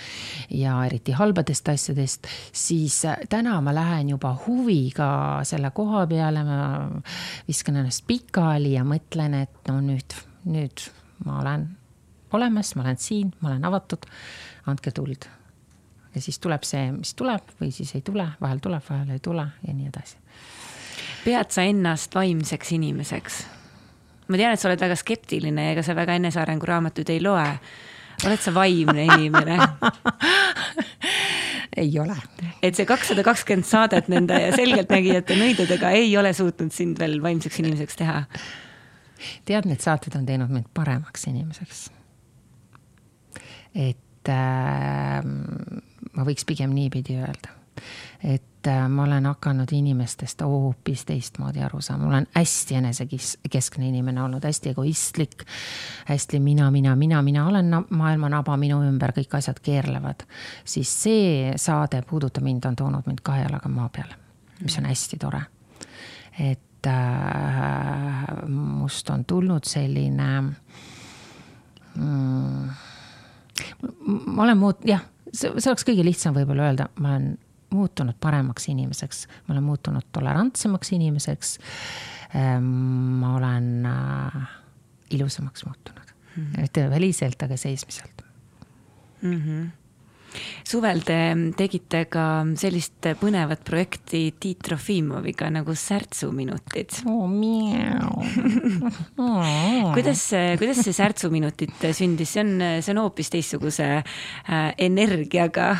ja eriti halbadest asjadest, siis äh, täna ma lähen juba huviga selle koha peale, ma viskan ennast pikali ja mõtlen, et no nüüd, nüüd ma olen olemas, ma olen siin, ma olen avatud, andke tuld. ja siis tuleb see, mis tuleb või siis ei tule, vahel tuleb, vahel ei tule ja nii edasi. pead sa ennast vaimseks inimeseks? ma tean, et sa oled väga skeptiline ega sa väga enesearengu raamatuid ei loe oled sa vaimne inimene ei ole. et see kakssada kakskümmend saadet nende selgeltnägijate nõidudega ei ole suutnud sind veel vaimseks inimeseks teha? tead, need saated on teinud mind paremaks inimeseks. et äh, ma võiks pigem niipidi öelda, et äh, ma olen hakanud inimestest hoopis teistmoodi aru saama, ma olen hästi enesekeskne inimene olnud, hästi egoistlik. hästi mina, mina, mina, mina olen maailma naba, minu ümber kõik asjad keerlevad. siis see saade Puuduta mind on toonud mind kahe jalaga maa peale, mis on hästi tore. et äh, must on tulnud selline mm, ma olen muut-, jah, see, see oleks kõige lihtsam võib-olla öelda, ma olen muutunud paremaks inimeseks, ma olen muutunud tolerantsemaks inimeseks. Ehm, ma olen äh, ilusamaks muutunud mm, -hmm. mitte väliselt, aga seesmiselt mm. -hmm suvel te tegite ka sellist põnevat projekti Tiit Trofimoviga nagu särtsuminutid oh,. kuidas, kuidas see särtsuminutid sündis, see on, see on hoopis teistsuguse äh, energiaga,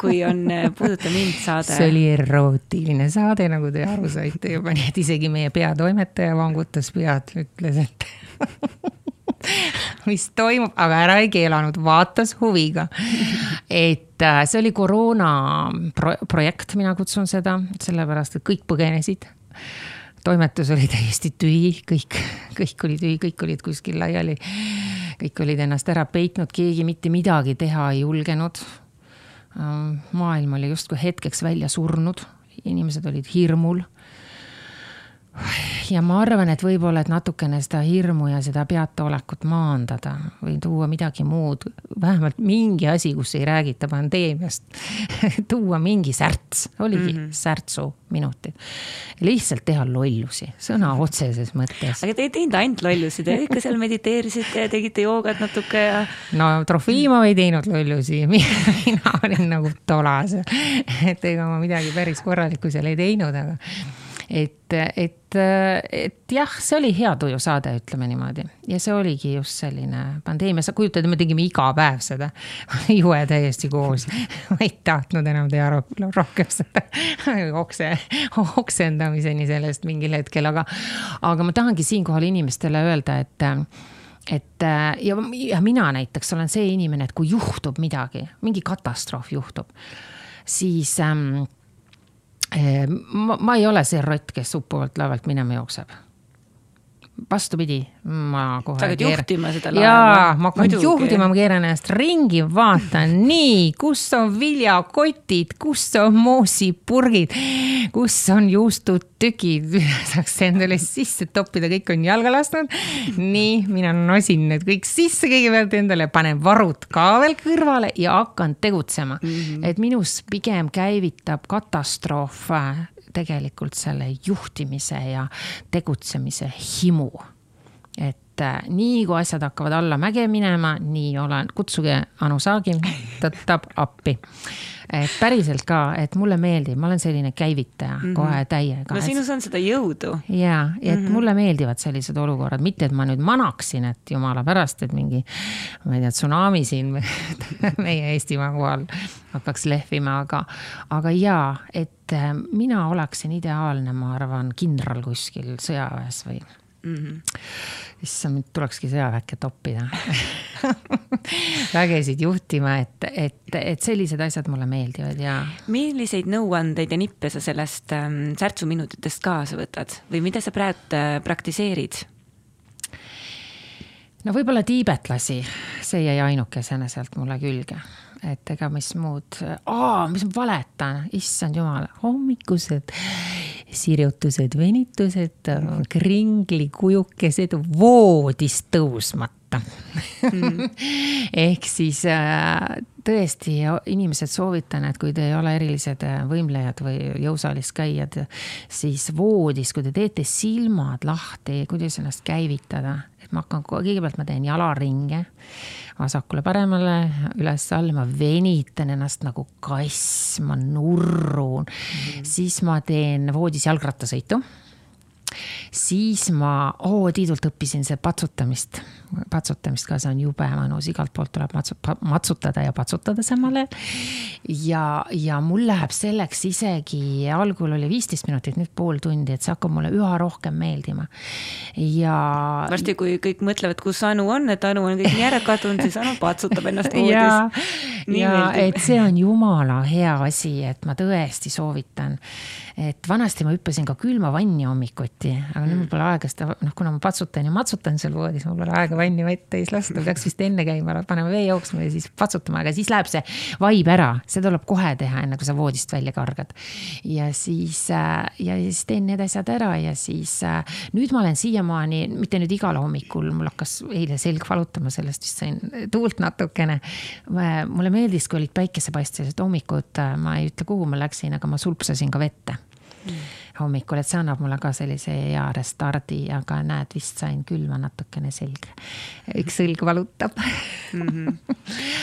kui on äh, Puuduta mind saade. see oli erootiline saade, nagu te aru saite juba, nii et isegi meie peatoimetaja vangutas pead, ütles, et mis toimub, aga ära ei keelanud, vaatas huviga. et äh, see oli koroona pro projekt, mina kutsun seda, sellepärast et kõik põgenesid toimetus oli täiesti tühi, kõik, kõik oli tühi, kõik olid kuskil laiali. kõik olid ennast ära peitnud, keegi mitte midagi teha ei julgenud. Ähm, maailm oli justkui hetkeks välja surnud, inimesed olid hirmul ja ma arvan, et võib-olla, et natukene seda hirmu ja seda peataolekut maandada või tuua midagi muud, vähemalt mingi asi, kus ei räägita pandeemiast tuua mingi särts, oligi mm -hmm. särtsu minutid. lihtsalt teha lollusi, sõna otseses mõttes. aga te ei teinud ainult lollusi, te ikka seal mediteerisite ja tegite joogat natuke ja. no Trofimov ei teinud lollusi, mina olin nagu tolas. et ega ma midagi päris korralikku seal ei teinud, aga et, et, et jah, see oli hea tuju saade, ütleme niimoodi. ja see oligi just selline pandeemia, sa kujutad, me tegime iga päev seda. jube täiesti koos, ma ei tahtnud enam teha rohkem seda okse, oksendamiseni sellest mingil hetkel, aga, aga ma tahangi siinkohal inimestele öelda, et et ja, ja mina näiteks olen see inimene, et kui juhtub midagi, mingi katastroof juhtub, siis ähm, ma, ma ei ole see rott, kes uppuvalt laevalt minema jookseb vastupidi, ma kohe. sa hakkad keer... juhtima seda laeva. jaa, ma hakkan Muidugi. juhtima, ma keeran ennast ringi, vaatan, nii, kus on viljakotid, kus on moosipurgid, kus on juustutükid, saaks endale sisse toppida, kõik on jalga lasknud. nii, mina nosin need kõik sisse kõigepealt endale, panen varud ka veel kõrvale ja hakkan tegutsema mm. -hmm. et minus pigem käivitab katastroof tegelikult selle juhtimise ja tegutsemise himu. et äh, nii kui asjad hakkavad allamäge minema, nii olen, kutsuge Anu Saagim, tõttab appi et päriselt ka, et mulle meeldib, ma olen selline käivitaja mm -hmm. kohe täiega. no sinus on seda jõudu. ja, et mm -hmm. mulle meeldivad sellised olukorrad, mitte et ma nüüd manaksin, et jumala pärast, et mingi, ma ei tea, tsunami siin meie Eestimaa kohal hakkaks lehvima, aga, aga jaa, et äh, mina oleksin ideaalne, ma arvan, kindral kuskil sõjaväes või mm. -hmm. issand, mind tulekski sõjaväkke toppida vägesid juhtima, et, et, et sellised asjad mulle meeldivad ja. milliseid nõuandeid ja nippe sa sellest ähm, särtsuminutitest kaasa võtad või mida sa praegu äh, praktiseerid? no võib-olla tiibetlasi, see jäi ainukesena sealt mulle külge et ega mis muud, mis ma valetan, issand jumal, hommikused sirjutused, venitused, kringlikujukesed voodist tõusmata mm. ehk siis äh, tõesti inimesed soovitan, et kui te ei ole erilised äh, võimlejad või jõusaalis käijad, siis voodis, kui te teete silmad lahti, kuidas ennast käivitada, et ma hakkan, kõigepealt ma teen jalaringe vasakule-paremale, üles-alla, ma venitan ennast nagu kass, ma nurrun. Mm, -hmm. siis ma teen voodis jalgrattasõitu. Siis ma oo Tiidult õppisin see patsutamist, patsutamist ka, see on jube mõnus, igalt poolt tuleb matsu-, matsutada ja patsutada samal ajal. ja, ja mul läheb selleks isegi, algul oli viisteist minutit, nüüd pool tundi, et see hakkab mulle üha rohkem meeldima. ja. varsti, kui kõik mõtlevad, kus Anu on, et Anu on kõik nii ära kadunud, siis Anu patsutab ennast voodis. ja, ja et see on jumala hea asi, et ma tõesti soovitan et vanasti ma hüppasin ka külma vanni hommikuti, aga nüüd mul mm. pole aega seda, noh, kuna ma patsutan ja matsutan seal voodis, mul pole aega vanni vett täis lasta, peaks vist enne käima, panema vee jooksma ja siis patsutama, aga siis läheb see vaib ära, see tuleb kohe teha, enne kui sa voodist välja kargad. ja siis, äh, ja siis teen need asjad ära ja siis äh, nüüd ma olen siiamaani, mitte nüüd igal hommikul, mul hakkas eile selg valutama, sellest vist sain tuult natukene. mulle meeldis, kui olid päikesepaistelised hommikud, äh, ma ei ütle, kuhu ma läksin, aga ma sulpsasin ka vette hommikul, et see annab mulle ka sellise hea restardi, aga näed, vist sain külma natukene selga. üks õlg valutab mm. -hmm.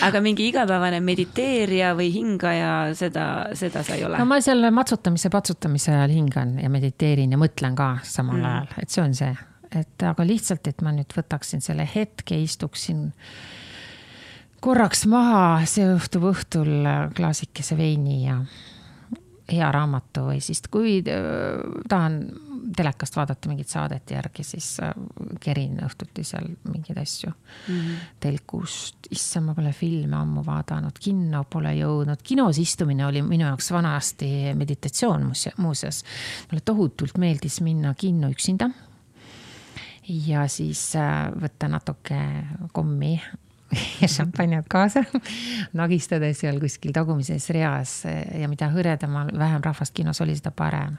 aga mingi igapäevane mediteerija või hingaja, seda, seda sa ei ole? no ma seal matsutamise, patsutamise ajal hingan ja mediteerin ja mõtlen ka samal mm. ajal, et see on see, et aga lihtsalt, et ma nüüd võtaksin selle hetke, istuksin korraks maha, see õhtub õhtul klaasikese veini ja hea raamatu või siis, kui äh, tahan telekast vaadata mingit saadet järgi, siis äh, kerin õhtuti seal mingeid asju mm -hmm. telkust. issand, ma pole filme ammu vaadanud, kinno pole jõudnud, kinos istumine oli minu jaoks vanasti meditatsioon muuseas. mulle tohutult meeldis minna kinno üksinda ja siis äh, võtta natuke kommi ja šampanjat kaasa, nagistades seal kuskil tagumises reas ja mida hõredamal, vähem rahvast kinos oli, seda parem.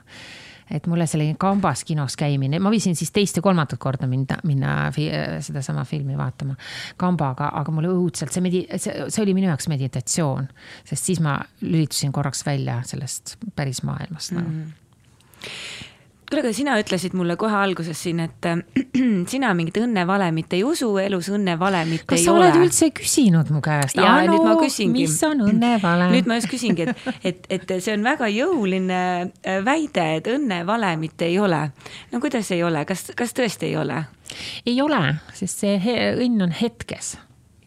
et mulle selline kambas kinos käimine, ma võisin siis teist ja kolmandat korda minna, minna fi, sedasama filmi vaatama kambaga, aga mulle õudselt see medi-, see, see oli minu jaoks meditatsioon, sest siis ma lülitusin korraks välja sellest päris maailmast nagu mm. -hmm kuule, aga sina ütlesid mulle kohe alguses siin, et äh, sina mingit õnnevalemit ei usu, elus õnnevalemit kas ei ole. kas sa oled üldse küsinud mu käest? ja Anu, nüüd ma küsingi. mis on õnnevalem nüüd ma just küsingi, et, et, et see on väga jõuline äh, väide, et õnnevalemit ei ole. no kuidas ei ole, kas, kas tõesti ei ole? ei ole, sest see õnn on hetkes.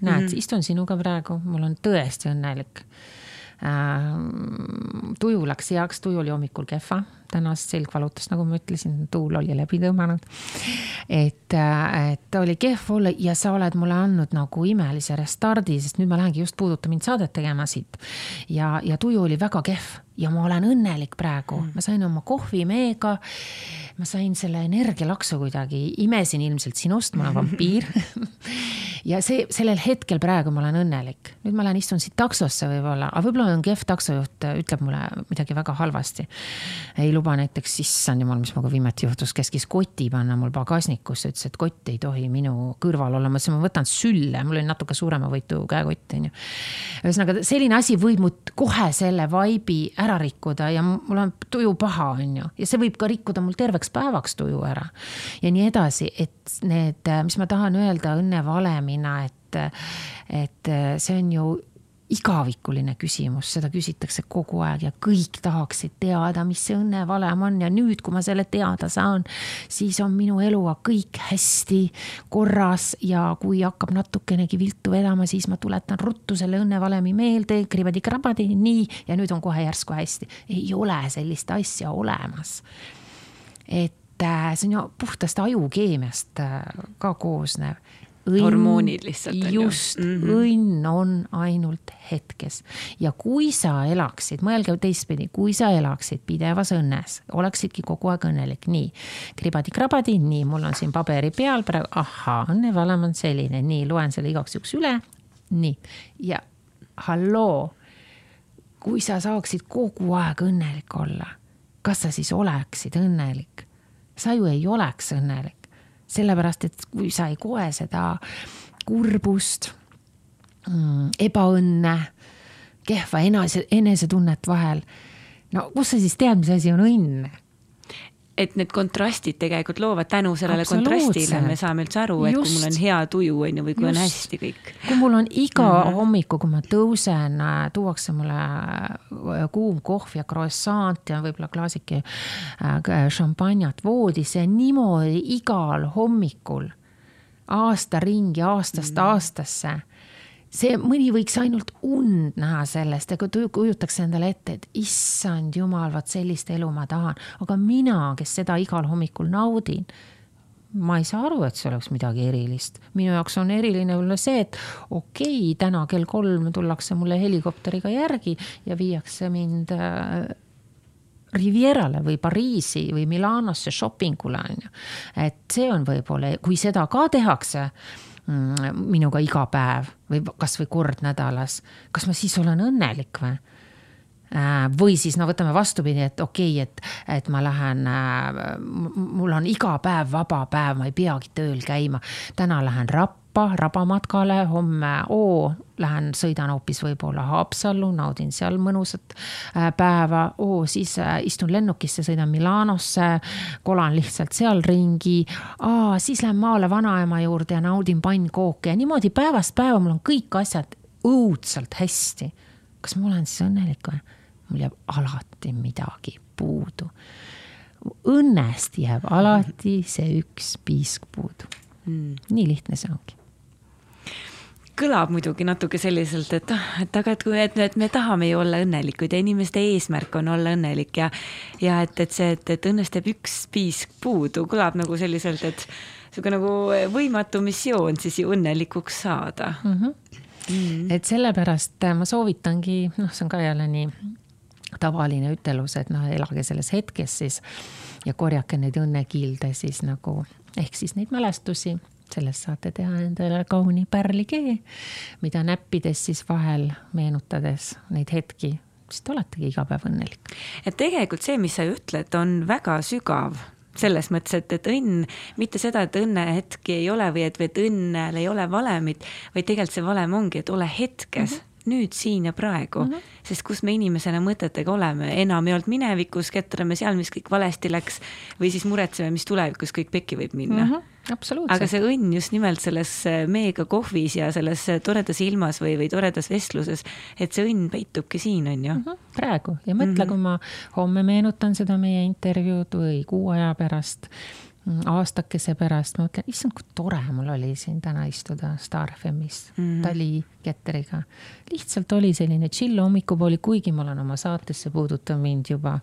näed mm, -hmm. istun sinuga praegu, mul on tõesti õnnelik äh,. tuju läks heaks, tuju oli hommikul kehva tänast selg valutas, nagu ma ütlesin, tuul oli läbi tõmmanud. et, äh, et oli kehv olla ja sa oled mulle andnud nagu imelise restardi, sest nüüd ma lähengi just Puuduta mind saadet tegema siit. ja, ja tuju oli väga kehv ja ma olen õnnelik praegu mm., ma sain oma kohvi meega. ma sain selle energialaksu kuidagi, imesin ilmselt sinust, ma olen vampiir ja see, sellel hetkel praegu ma olen õnnelik. nüüd ma lähen istun siit taksosse võib-olla, aga võib-olla on kehv taksojuht, ütleb mulle midagi väga halvasti. ei luba näiteks, issand jumal, mis minuga viimati juhtus, käskis koti panna mul pagasnikusse, ütles, et kott ei tohi minu kõrval olla, ma ütlesin, ma võtan sülle, mul oli natuke suuremavõitu käekott, on ju. ühesõnaga selline asi võib mu kohe selle vaibi ära rikkuda ja mul on tuju paha, on ju, ja see võib ka rikkuda mul terveks päevaks tuju ära. ja nii edasi, et need, mis ma tahan öelda õnnevalemina, et, et see on ju igavikuline küsimus, seda küsitakse kogu aeg ja kõik tahaksid teada, mis see õnnevalem on. Ja nüüd, kui ma selle teada saan, siis on minu eluga kõik hästi korras. Ja kui hakkab natukenegi viltu vedama, siis ma tuletan ruttu selle õnnevalemi meelde, kribadi-krabadi, nii, ja nüüd on kohe järsku hästi. ei ole sellist asja olemas. et äh, see on ju puhtast ajukeemiast äh, ka koosnev õnn, hormoonid lihtsalt. just -hmm. õnn on ainult hetkes ja kui sa elaksid, mõelge teistpidi, kui sa elaksid pidevas õnnes, oleksidki kogu aeg õnnelik, nii. kribadi-krabadi, nii, mul on siin paberi peal praegu, ahhaa, õnnevalem on selline, nii, loen selle igaks juhuks üle. nii, ja halloo, kui sa saaksid kogu aeg õnnelik olla, kas sa siis oleksid õnnelik? sa ju ei oleks õnnelik sellepärast et kui sa ei koe seda kurbust, mm, ebaõnne, kehva enese, enesetunnet vahel, no kust sa siis tead, mis asi on õnn? Et need kontrastid tegelikult loovad tänu sellele kontrastile, me saame üldse aru, et Just. kui mul on hea tuju, on ju, või kui Just. on hästi kõik. kui mul on iga mm -hmm. hommiku, kui ma tõusen, äh, tuuakse mulle äh, kuum kohv ja croissant ja võib-olla klaasike äh, šampanjat voodisse, niimoodi igal hommikul aasta ringi, aastast mm -hmm. aastasse see mõni võiks ainult und näha sellest ja kujutaks endale ette, et issand jumal, vaat sellist elu ma tahan, aga mina, kes seda igal hommikul naudin ma ei saa aru, et see oleks midagi erilist. minu jaoks on eriline olla see, et okei okay,, täna kell kolm tullakse mulle helikopteriga järgi ja viiakse mind äh, Rivierale või Pariisi või Milanosse shoppingule on ju. et see on võib-olla, kui seda ka tehakse minuga iga päev või kasvõi kord nädalas, kas ma siis olen õnnelik või? Äh, või siis no võtame vastupidi, et okei okay,, et, et ma lähen, äh, mul on iga päev vaba päev, ma ei peagi tööl käima. täna lähen Rapla Rappa rabamatkale, homme oo, lähen sõidan hoopis võib-olla Haapsallu, naudin seal mõnusat äh, päeva, oo, siis äh, istun lennukisse, sõidan Milanosse, kolan lihtsalt seal ringi. siis lähen maale vanaema juurde ja naudin pannkooke ja niimoodi päevast päeva mul on kõik asjad õudselt hästi. kas ma olen siis õnnelik või? mul jääb alati midagi puudu. õnnest jääb alati see üks piisk puudu mm.. nii lihtne see ongi kõlab muidugi natuke selliselt, et, et aga et kui, et, me tahame ju olla õnnelikud ja inimeste eesmärk on olla õnnelik ja, ja et, et see, et, et õnnest jääb üks piisk puudu, kõlab nagu selliselt, et sihuke nagu võimatu missioon siis ju õnnelikuks saada mm. -hmm. Mm -hmm. et sellepärast ma soovitangi, noh, see on ka jälle nii tavaline ütelus, et noh, elage selles hetkes siis ja korjake neid õnnekilde siis nagu ehk siis neid mälestusi sellest saate teha endale kauni pärlikee, mida näppides siis vahel meenutades neid hetki siis te oletegi iga päev õnnelik. et tegelikult see, mis sa ütled, on väga sügav selles mõttes, et, et õnn, mitte seda, et õnnehetki ei ole või et, et õnnel ei ole valemit, vaid tegelikult see valem ongi, et ole hetkes mm. -hmm nüüd, siin ja praegu mm, -hmm. sest kus me inimesena mõtetega oleme, enam ei olnud minevikus, ketrame seal, mis kõik valesti läks või siis muretseme, mis tulevikus kõik pekki võib minna mm. -hmm aga see õnn just nimelt selles äh, meega kohvis ja selles äh, toredas ilmas või, või toredas vestluses, et see õnn peitubki siin, on ju mm. -hmm. praegu ja mõtle mm, -hmm. kui ma homme meenutan seda meie intervjuud või kuu aja pärast aastakese pärast ma mõtlen, issand, kui tore mul oli siin täna istuda Star FM-is mm. Tali Ketteriga. lihtsalt oli selline chill hommikupooli, kuigi ma olen oma saatesse puudutav mind juba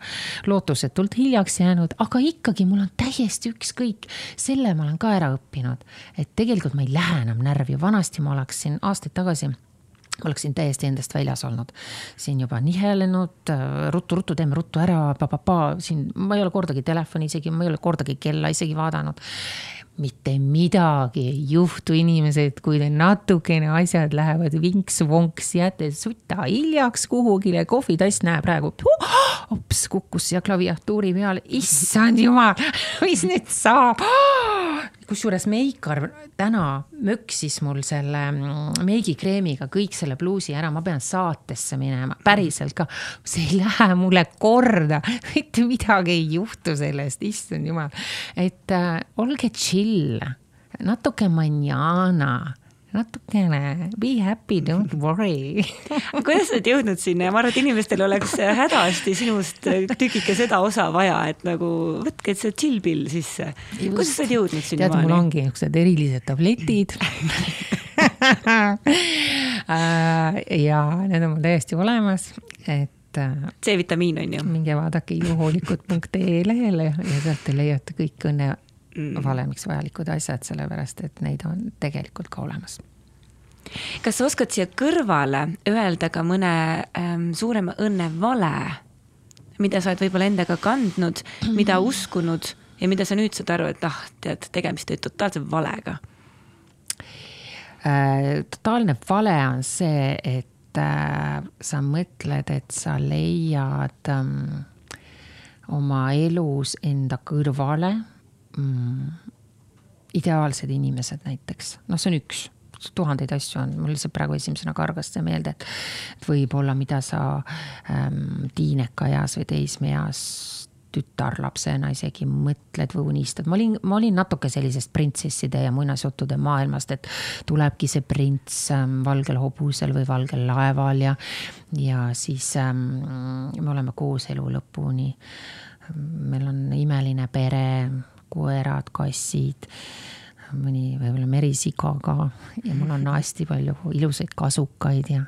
lootusetult hiljaks jäänud, aga ikkagi mul on täiesti ükskõik. selle ma olen ka ära õppinud, et tegelikult ma ei lähe enam närvi, vanasti ma oleksin aastaid tagasi oleksin täiesti endast väljas olnud, siin juba nihelenud ruttu-ruttu, teeme ruttu ära, pa-pa-pa, siin ma ei ole kordagi telefoni isegi, ma ei ole kordagi kella isegi vaadanud. Mitte midagi ei juhtu, inimesed, kui teil natukene asjad lähevad vinks-vonks, jääte sutta hiljaks kuhugile, kohvitass, näe praegu hops, kukkus siia klaviatuuri peale, issand jumal, mis nüüd saab? Kusjuures Meikar täna möksis mul selle mm, meigikreemiga kõik selle pluusi ära, ma pean saatesse minema, päriselt ka. see ei lähe mulle korda, mitte midagi ei juhtu sellest, issand jumal. et äh, olge chill, natuke manjana natukene be happy, don't worry kuidas sa oled jõudnud sinna ja ma arvan, et inimestel oleks hädasti sinust tükike seda osa vaja, et nagu võtke see chill pill sisse. kuidas sa oled jõudnud sinna? tead, mul ongi niisugused erilised tabletid äh, ja need on mul täiesti olemas, et äh, C-vitamiin on ju. minge vaadake iluhoolikud.ee lehele ja sealt te leiate kõik õnne. Valemiks vajalikud asjad, sellepärast et neid on tegelikult ka olemas kas sa oskad siia kõrvale öelda ka mõne ähm, suurema õnne vale, mida sa oled võib-olla endaga kandnud, mida uskunud ja mida sa nüüd saad aru, et ah, tead, tegemist oli totaalse valega äh,? totaalne vale on see, et äh, sa mõtled, et sa leiad ähm, oma elus enda kõrvale mm, ideaalsed inimesed näiteks, noh, see on üks tuhandeid asju on, mul lihtsalt praegu esimesena kargas see meelde, et. et võib-olla, mida sa ähm, tiinekaeas või teismeeas tütarlapsena isegi mõtled või unistad, ma olin, ma olin natuke sellisest printsesside ja muinasjuttude maailmast, et tulebki see prints ähm, valgel hobusel või valgel laeval ja, ja siis ähm, me oleme koos elu lõpuni. meil on imeline pere koerad, kassid, mõni võib-olla merisiga ka ja mul on hästi palju ilusaid kasukaid ja,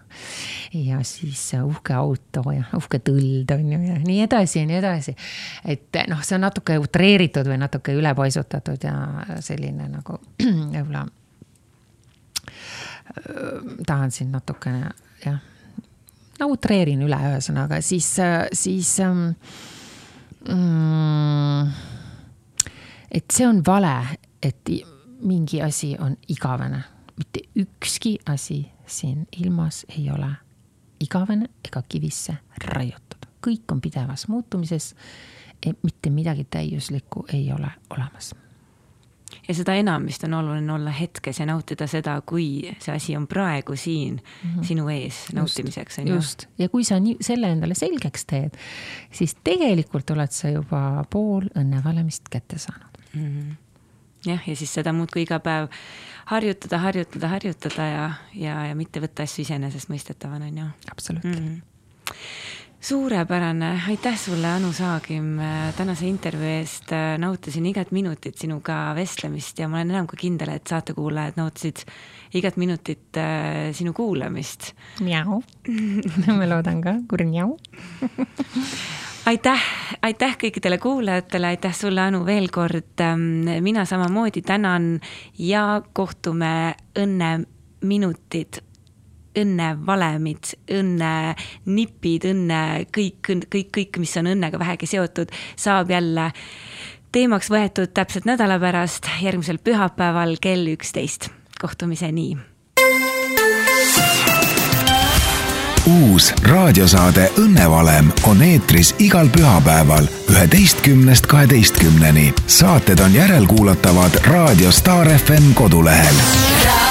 ja siis uhke auto ja uhke tõld on ju ja nii edasi ja nii edasi. et noh, see on natuke utreeritud või natuke ülepaisutatud ja selline nagu võib-olla tahan siin natukene jah, no utreerin üle, ühesõnaga siis, siis mm, et see on vale, et mingi asi on igavene, mitte ükski asi siin ilmas ei ole igavene ega kivisse raiutud, kõik on pidevas muutumises. mitte midagi täiuslikku ei ole olemas ja seda enam vist on oluline olla hetkes ja nautida seda, kui see asi on praegu siin mm -hmm. sinu ees nautimiseks, on ju. just, ja kui sa nii, selle endale selgeks teed, siis tegelikult oled sa juba pool õnnevalemist kätte saanud mm. -hmm. jah, ja siis seda muudkui iga päev harjutada, harjutada, harjutada ja, ja, ja mitte võtta asju iseenesestmõistetavana, on ju. absoluutselt mm. -hmm suurepärane, aitäh sulle, Anu Saagim, tänase intervjuu eest. nautisin igat minutit sinuga vestlemist ja ma olen enam kui kindel, et saatekuulajad nautisid igat minutit äh, sinu kuulamist. Miau ma loodan ka, kurnjau aitäh, aitäh kõikidele kuulajatele, aitäh sulle, Anu, veel kord. Ähm, mina samamoodi tänan ja kohtume õnneminutid, õnnevalemid, õnnenipid, õnne, kõik, kõik, kõik, mis on õnnega vähegi seotud, saab jälle teemaks võetud täpselt nädala pärast, järgmisel pühapäeval kell üksteist. kohtumiseni uus raadiosaade Õnnevalem on eetris igal pühapäeval üheteistkümnest kaheteistkümneni. saated on järelkuulatavad Raadio Star FM kodulehel